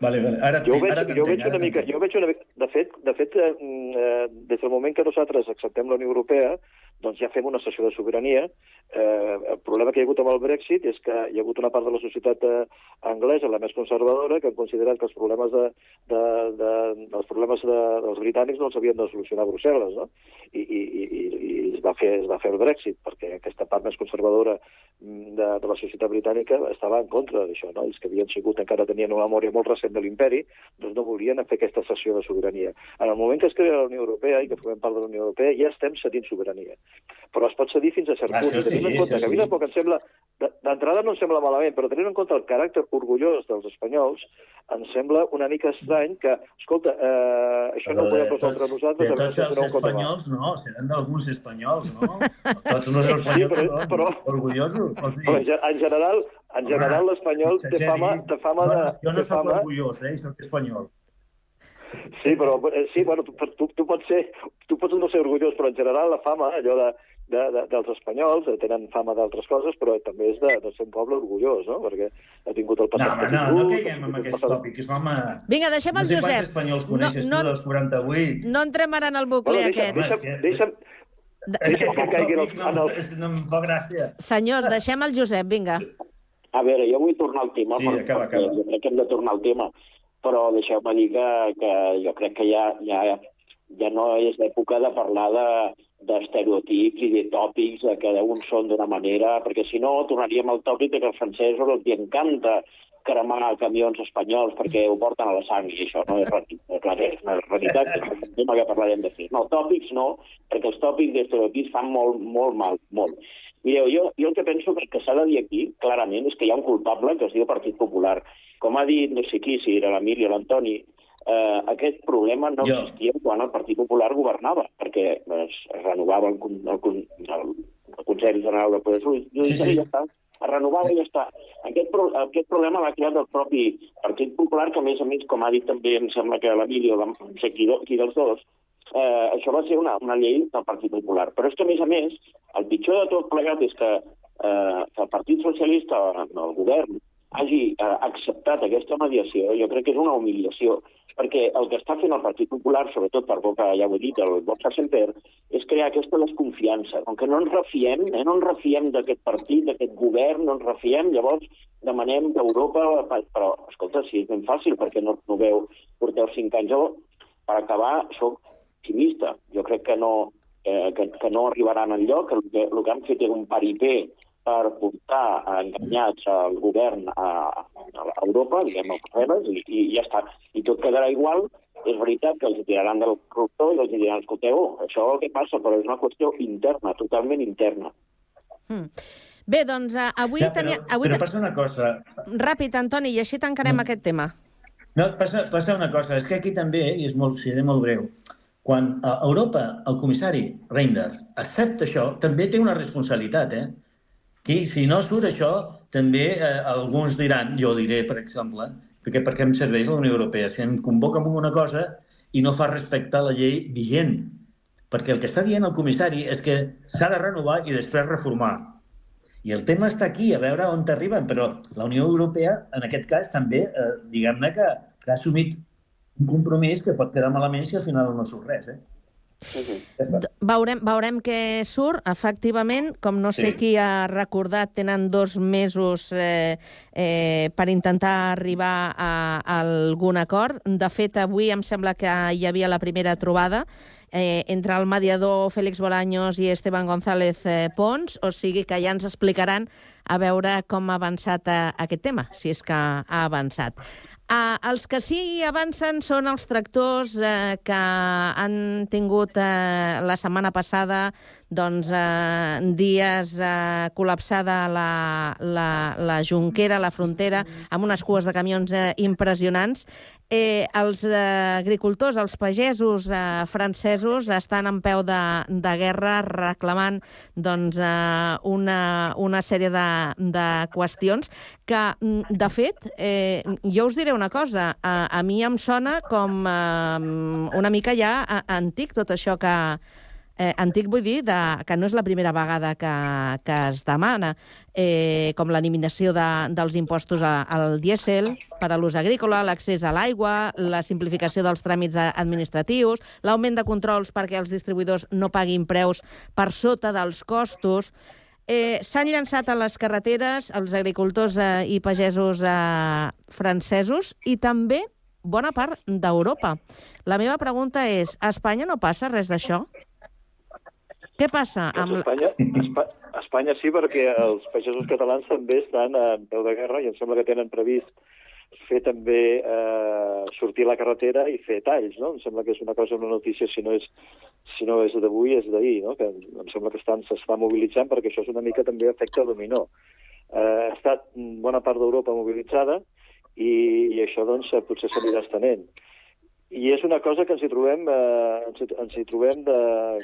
vale, vale. Ara, Jo veig, ara jo veig una mica, jo veig una mica, de fet, de fet eh, mm, eh, des del moment que nosaltres acceptem la Unió Europea, doncs ja fem una sessió de sobirania. Eh, el problema que hi ha hagut amb el Brexit és que hi ha hagut una part de la societat eh, anglesa, la més conservadora, que han considerat que els problemes, de, de, de, els problemes de, dels britànics no els havien de solucionar a Brussel·les, no? I, i, i, i es, va fer, es va fer el Brexit, perquè aquesta part més conservadora mm, de, de la societat britànica estava en contra d'això, no? Els que havien sigut, encara tenien una memòria molt recent de l'imperi, doncs no volien fer aquesta cessió de sobirania. En el moment que es crea la Unió Europea i que formem part de la Unió Europea, ja estem cedint sobirania. Però es pot cedir fins a cert Ah, punt. I tenint sí, en compte que a mi sí. tampoc em sembla... de- D'entrada no em sembla malament, però tenint en compte el caràcter orgullós dels espanyols, em sembla una mica estrany que, escolta, eh, això no ho podem resoldre nosaltres, de veure tots els espanyols, no, seran d'alguns espanyols, no? Tots els Sí, espanyols però- no, però- orgullosos. Però en, ge- en general, en general l'espanyol té fama, té fama de... no, jo no soc fama, orgullós, eh? Soc espanyol. Sí, però eh, sí, bueno, tu, tu, tu, pots ser, tu pots no ser orgullós, però en general la fama, allò de, de, de, dels espanyols, eh, tenen fama d'altres coses, però també és de, de ser un poble orgullós, no? Perquè ha tingut el No, passat home, que no, ha no tingut, caiguem en aquest tòpic, home. Vinga, deixem el no sé quants Josep. espanyols No- coneixes no- tu dels 48? No entrem ara en el bucle Bueno, aquest. deixa, deixa, deixa, És que caiguin els, no, és que no em fa gràcia. Senyors, deixem el Josep, vinga. A veure, jo vull tornar al tema, Sí, acaba, perquè acaba. jo crec que hem de tornar al tema, però deixeu-me dir que, que jo crec que ja, ja, ja no és l'època de parlar de d'estereotips i de tòpics, de que uns són d'una manera, perquè si no tornaríem al tòpic que als francesos els encanta cremar camions espanyols perquè ho porten a la sang i això no és, re- és una realitat, és un tema que parlarem després. No, tòpics no, perquè els tòpics d'estereotips fan molt, molt mal, molt. Mireu, jo, jo el que penso que, que s'ha de dir aquí, clarament, és que hi ha un culpable que es diu Partit Popular. Com ha dit no sé qui, si era l'Emili o l'Antoni, eh, aquest problema no Jo. existia quan el Partit Popular governava, perquè es, es renovava el, con- el, el, el Consell General del Poder Judicial Sí, sí. i ja està. Es renovava i ja està. Aquest, pro, aquest problema l'ha creat el propi Partit Popular, que a més a més, com ha dit també, em sembla que l'Emili o la- no sé qui, do- qui dels dos, eh, això va ser una, una llei del Partit Popular. Però és que, a més a més, el pitjor de tot plegat és que, eh, que el Partit Socialista, el govern, hagi eh, acceptat aquesta mediació, jo crec que és una humiliació, perquè el que està fent el Partit Popular, sobretot per boca, ja ho he dit, el Vox Semper, és crear aquesta desconfiança. Com que no ens refiem, eh, no ens refiem d'aquest partit, d'aquest govern, no ens refiem, llavors demanem d'Europa, però, escolta, si és ben fàcil, perquè no, no veu, porteu cinc anys. Jo, per acabar, sóc optimista. Jo crec que no, eh, que, que no arribaran enlloc, el, que el que han fet és un paripé per portar enganyats al govern a, a Europa, diguem, els problemes, i, i ja està. I tot quedarà igual. És veritat que els tiraran del corruptor i els diran, escolteu, això és el que passa, però és una qüestió interna, totalment interna. Mm. Bé, doncs eh, avui Ja, però, tenia... Avui però passa una cosa, Ràpid, Antoni, i així tancarem Mm. aquest tema. No, passa, passa una cosa, és que aquí també, i és molt, seré molt breu, quan a Europa el comissari Reinders accepta això, també té una responsabilitat, eh? Qui, si no surt això, també eh, alguns diran, jo diré, per exemple, perquè per què em serveix la Unió Europea? Que em convoca amb una cosa i no fa respectar la llei vigent. Perquè el que està dient el comissari és que s'ha de renovar i després reformar. I el tema està aquí, a veure on t'arriben, però la Unió Europea, en aquest cas, també, eh, diguem-ne que, que ha assumit un compromís que pot quedar malament si al final no surt res, eh? Ja. Veurem, veurem què surt. Efectivament, com no sé Sí. qui ha recordat, tenen dos mesos eh, eh, per intentar arribar a, a algun acord. De fet, avui em sembla que hi havia la primera trobada eh, entre el mediador Félix Bolaños i Esteban González eh, Pons, o sigui que ja ens explicaran a veure com ha avançat eh, aquest tema, si és que ha avançat. Uh, els que sí avancen són els tractors eh, que han tingut eh, la setmana passada doncs, eh, dies eh, col·lapsada la, la, la Junquera, la frontera, amb unes cues de camions eh, impressionants. Eh, els eh, agricultors, els pagesos eh, francesos estan en peu de, de guerra reclamant doncs, eh, una, una sèrie de, de qüestions que, mm, de fet, eh, jo us diré una cosa, a, a mi em sona com eh, una mica ja antic tot això que, Eh, antic vull dir de, que no és la primera vegada que, que es demana, eh, com l'eliminació de, dels impostos a, al dièsel per a l'ús agrícola, l'accés a l'aigua, la simplificació dels tràmits administratius, l'augment de controls perquè els distribuïdors no paguin preus per sota dels costos. Eh, S'han llançat a les carreteres els agricultors eh, i pagesos eh, francesos i també bona part d'Europa. La meva pregunta és, a Espanya no passa res d'això? Què passa amb... Espanya, Espa, Espanya sí, perquè els pagesos catalans també estan en peu de guerra i em sembla que tenen previst fer també eh, sortir a la carretera i fer talls, no? Em sembla que és una cosa, una notícia, si no és, si no és d'avui, és d'ahir, no? Que em sembla que s'està mobilitzant perquè això és una mica també efecte dominó. Eh, ha estat bona part d'Europa mobilitzada i, i això doncs potser s'anirà estenent. I és una cosa que ens hi trobem, eh, ens, hi, ens trobem de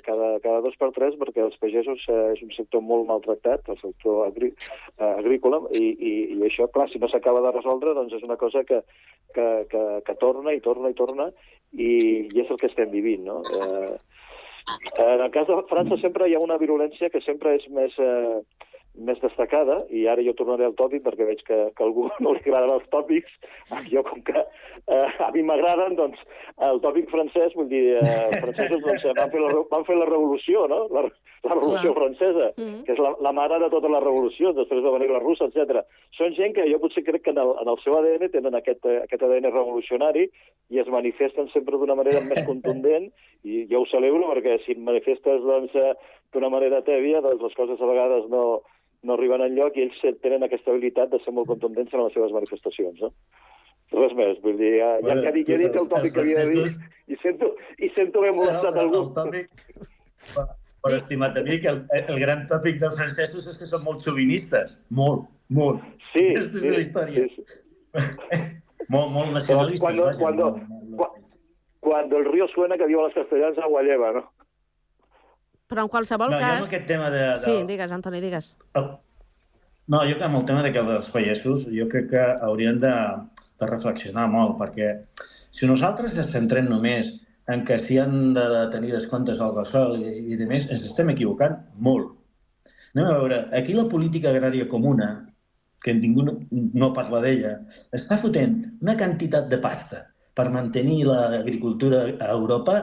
cada, cada dos per tres perquè els pagesos eh, és un sector molt maltractat, el sector agrí, eh, agrícola, i, i, i això, clar, si no s'acaba de resoldre, doncs és una cosa que, que, que, que torna i torna i torna i, i és el que estem vivint, no? Eh, en el cas de França sempre hi ha una virulència que sempre és més, eh, més destacada, i ara jo tornaré al tòpic perquè veig que, que algú no li agraden els tòpics, jo com que eh, a mi m'agraden, doncs el tòpic francès, vull dir, eh, francesos doncs, van, fer la, van fer la revolució, no? La, la Revolució Clar. Francesa, Mm. que és la, la mare de totes les revolucions, després va venir la russa, etc. Són gent que jo potser crec que en el, en el seu ADN tenen aquest, eh, aquest ADN revolucionari i es manifesten sempre d'una manera més contundent i jo ho celebro perquè si manifestes doncs, eh, d'una manera tèbia, doncs les coses a vegades no, no arriben enlloc i ells tenen aquesta habilitat de ser molt contundents en les seves manifestacions. No? Res més, vull dir, ja, ja, Bueno, ja, dic, ja he dit el tòpic que havia de dir i sento, i sento haver molestat el, algú. el tòpic, per estimat amic, el, el gran tòpic dels francesos és que són molt xovinistes. Molt, molt. Sí, Aquesta és sí, la història. sí, molt, molt nacionalistes. Cuando, molt- cu- cuando el río suena, que diuen els castellans, agua lleva, no? Però en qualsevol No, jo cas... amb aquest tema de... de... Sí, digues, Antoni, digues. No, jo amb el tema de que dels pagesos, jo crec que haurien de, de reflexionar molt, perquè si nosaltres ens centrem només en que s'hi han de tenir descomptes al gasol i, i de més, ens estem equivocant molt. Anem a veure, aquí la política agrària comuna, que ningú no, no parla d'ella, està fotent una quantitat de pasta per mantenir l'agricultura a Europa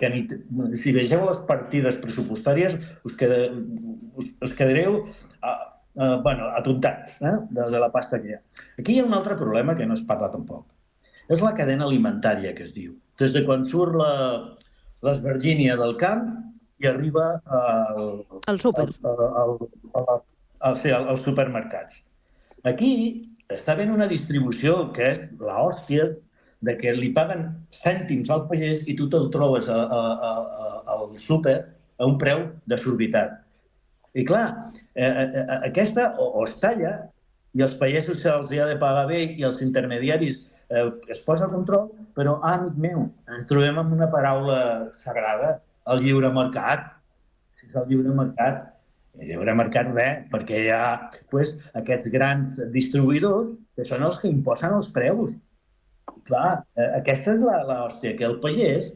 que ni, si vegeu les partides pressupostàries us, queda, us, us quedareu a, a, bueno, atontats eh? de, de la pasta que hi ha. Aquí hi ha un altre problema que no es parla tampoc. És la cadena alimentària, que es diu. Des de quan surt la, l'esvergínia del camp i arriba al, al súper, al, al, al, al, al, als supermercats. Aquí està havent una distribució que és l'hòstia de que li paguen cèntims al pagès i tu te'l trobes a, a, a, a, al súper a un preu desorbitat. I clar, eh, eh, aquesta o, o es talla i els pagesos se'ls ha de pagar bé i els intermediaris eh, es posa control, però, ah, amic meu, ens trobem amb una paraula sagrada, el lliure mercat. Si és el lliure mercat, el lliure mercat res, perquè hi ha pues, aquests grans distribuïdors que són els que imposen els preus. Clar, eh, aquesta és la, la hòstia, que el pagès,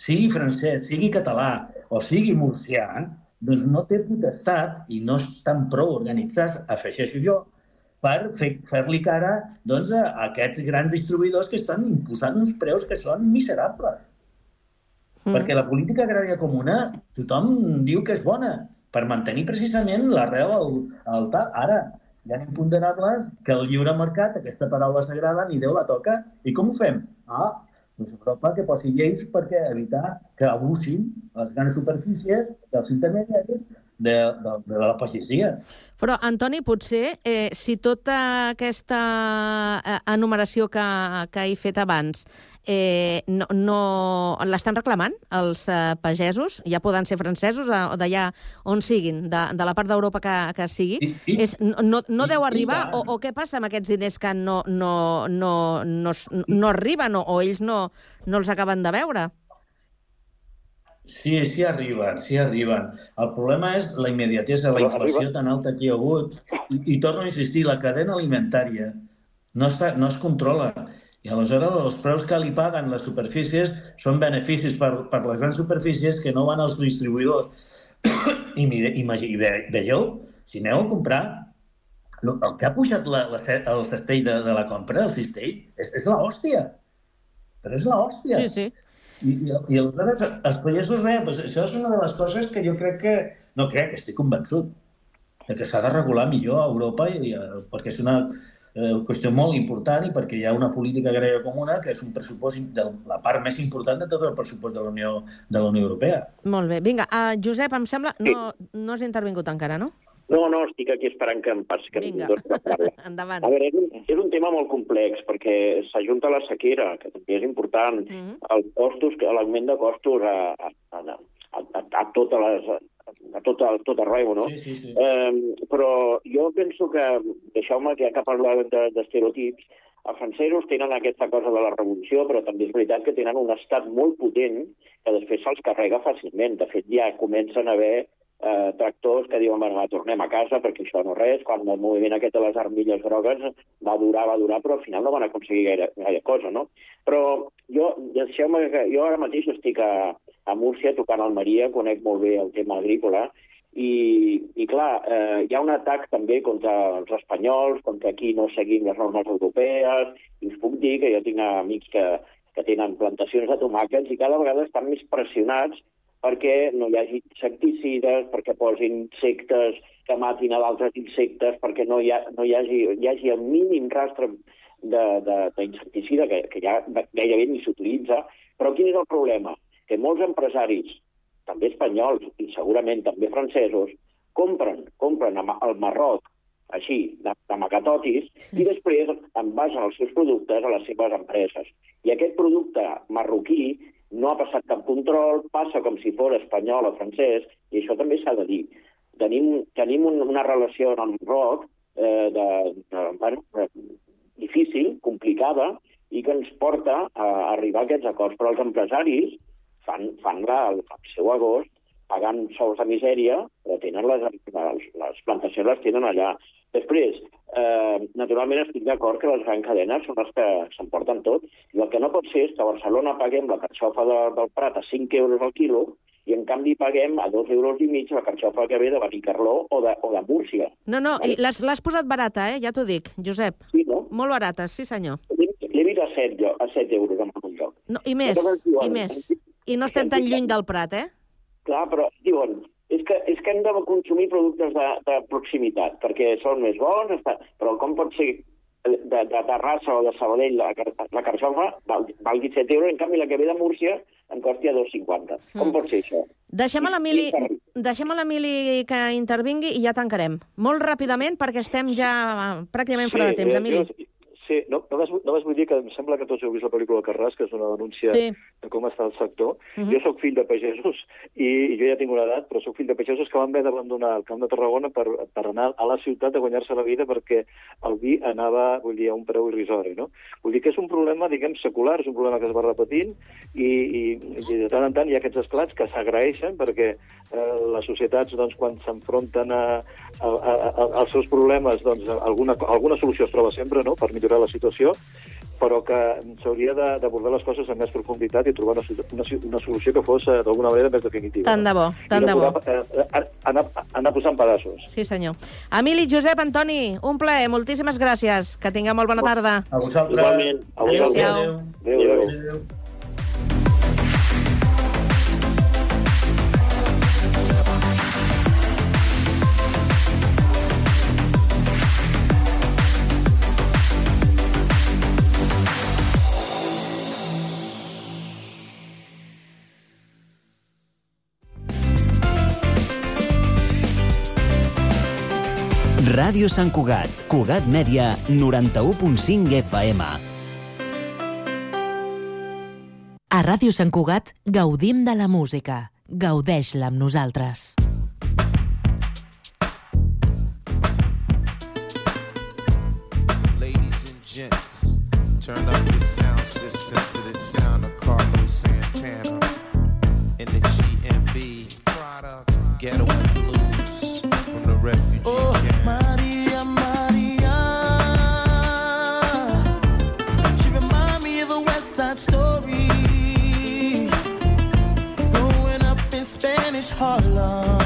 sigui francès, sigui català o sigui murcià, doncs no té potestat i no estan prou organitzats, afegeixo jo, per fer- fer-li cara doncs, a aquests grans distribuïdors que estan imposant uns preus que són miserables. Mm. Perquè la política agrària comuna tothom diu que és bona per mantenir precisament l'arrel al, al tal. Ara, hi ha imponderables que el lliure mercat, aquesta paraula sagrada, ni Déu la toca. I com ho fem? Ah, doncs Europa que posi lleis perquè evitar que abusin les grans superfícies dels intermediaris de, de, de la pagesia. Però, Antoni, potser, eh, si tota aquesta eh, enumeració que, que he fet abans eh, no, no l'estan reclamant els eh, pagesos, ja poden ser francesos eh, o d'allà on siguin, de, de la part d'Europa que, que sigui, I- és, no, no, deu arribar? O, o què passa amb aquests diners que no, no, no, no, no arriben o, o ells no, no els acaben de veure? Sí, sí arriben, sí arriben. El problema és la immediatesa, la inflació tan alta que hi ha hagut. I, I torno a insistir, la cadena alimentària no, està, no es controla. I aleshores els preus que li paguen les superfícies són beneficis per, per les grans superfícies que no van als distribuïdors. I, mire, i ve, veieu, si aneu a comprar, el que ha pujat la, la, el cestell de, de la compra, el cistell, és, és la hòstia. Però és la hòstia. Sí, sí. I, i, i aleshores, els pagesos, res, doncs això és una de les coses que jo crec que... No crec, estic convençut que s'ha de regular millor a Europa i, eh, perquè és una eh, qüestió molt important i perquè hi ha una política agrària comuna que és un pressupost de la part més important de tot el pressupost de la Unió, de la Unió Europea. Molt bé. Vinga, uh, Josep, em sembla... No, no has intervingut encara, no? No, no, estic aquí esperant que em passi. Que Vinga. Endavant. A veure, és un, és un tema molt complex, perquè s'ajunta la sequera, que també és important, mm. -hmm. els costos, que- l'augment de costos a, a, a, a, a, totes les, a tot, a tot arreu, no? Sí, sí, sí. Eh, però jo penso que, deixeu-me que ja que parlàvem de- d'estereotips, els francesos tenen aquesta cosa de la revolució, però també és veritat que tenen un estat molt potent que després se'ls carrega fàcilment. De fet, ja comencen a haver eh, tractors que diuen, bueno, tornem a casa perquè això no res, quan el moviment aquest de les armilles grogues va durar, va durar, però al final no van aconseguir gaire, gaire cosa, no? Però jo, deixeu-me que jo ara mateix estic a, a Múrcia tocant Almeria, conec molt bé el tema agrícola, i, i clar, eh, hi ha un atac també contra els espanyols, contra qui no seguim les normes europees, i us puc dir que jo tinc amics que, que tenen plantacions de tomàquets i cada vegada estan més pressionats perquè no hi hagi insecticides, perquè posin insectes que matin a d'altres insectes, perquè no hi, ha, no hi, hagi, hi hagi el mínim rastre d'insecticida, que, que ja gairebé ni s'utilitza. Però quin és el problema? Que molts empresaris, també espanyols i segurament també francesos, compren, compren al Marroc així, de, de macatotis, sí. i després envasen els seus productes a les seves empreses. I aquest producte marroquí no ha passat cap control, passa com si fos espanyol o francès, i això també s'ha de dir. Tenim, tenim un, una relació amb el rock eh, de, de, bueno, difícil, complicada, i que ens porta a arribar a aquests acords. Però els empresaris fan, fan la, el seu agost pagant sous de misèria, però tenen les, les, les plantacions les tenen allà. Després, eh, naturalment estic d'acord que les grans cadenes són les que s'emporten tot, i el que no pot ser és que a Barcelona paguem la carxofa de, del Prat a 5 euros al quilo i en canvi paguem a 2 euros i mig la carxofa que ve de Benicarló o de, o de Múrcia. No, no, i l'has posat barata, eh? ja t'ho dic, Josep. Sí, no? Molt barata, sí senyor. L'he vist a 7, jo, a 7 euros en algun lloc. No, I més, i més. I no estem tan lluny del Prat, eh? Clar, però diuen, és que, és que hem de consumir productes de, de proximitat, perquè són més bons, està... però com pot ser de, de Terrassa o de Sabadell la, la carxofa val, valgui 7 euros, en canvi la que ve de Múrcia em costi a 2,50. Com Mm. pot ser això? Deixem a l'Emili que intervingui i ja tancarem. Molt ràpidament, perquè estem ja pràcticament fora de temps. eh, Emili. jo- Sí, no, només, només vull dir que em sembla que tots heu vist la pel·lícula Carràs, que és una denúncia Sí. De com està el sector. Mhm. Jo sóc fill de pagesos i, i jo ja tinc una edat, però sóc fill de pagesos que van haver d'abandonar el camp de Tarragona per, per anar a la ciutat a guanyar-se la vida perquè el vi anava, vull dir, a un preu irrisori, no? Vull dir que és un problema, diguem, secular, és un problema que es va repetint i, i, i de tant en tant hi ha aquests esclats que s'agraeixen perquè eh, les societats, doncs, quan s'enfronten a, a, a, a, als seus problemes, doncs, alguna, alguna solució es troba sempre, no?, per millorar la situació, però que s'hauria de- d'abordar les coses amb més profunditat i trobar una, una, una solució que fos, eh, d'alguna manera, més definitiva. Tant de bo, tant I de no bo. eh, eh, anar, anar posant pedaços. Sí, senyor. Emili, Josep, Antoni, un plaer. Moltíssimes gràcies. Que tingueu molt bona tarda. A vosaltres. Igualment. A vosaltres. Adéu-siau. Adéu, adéu. Ràdio Sant Cugat, Cugat Mèdia, 91.5 FM. A Ràdio Sant Cugat gaudim de la música. Gaudeix-la amb nosaltres. Ladies and gents, turn up your sound system to the sound of Carlos Santana in the Harlem.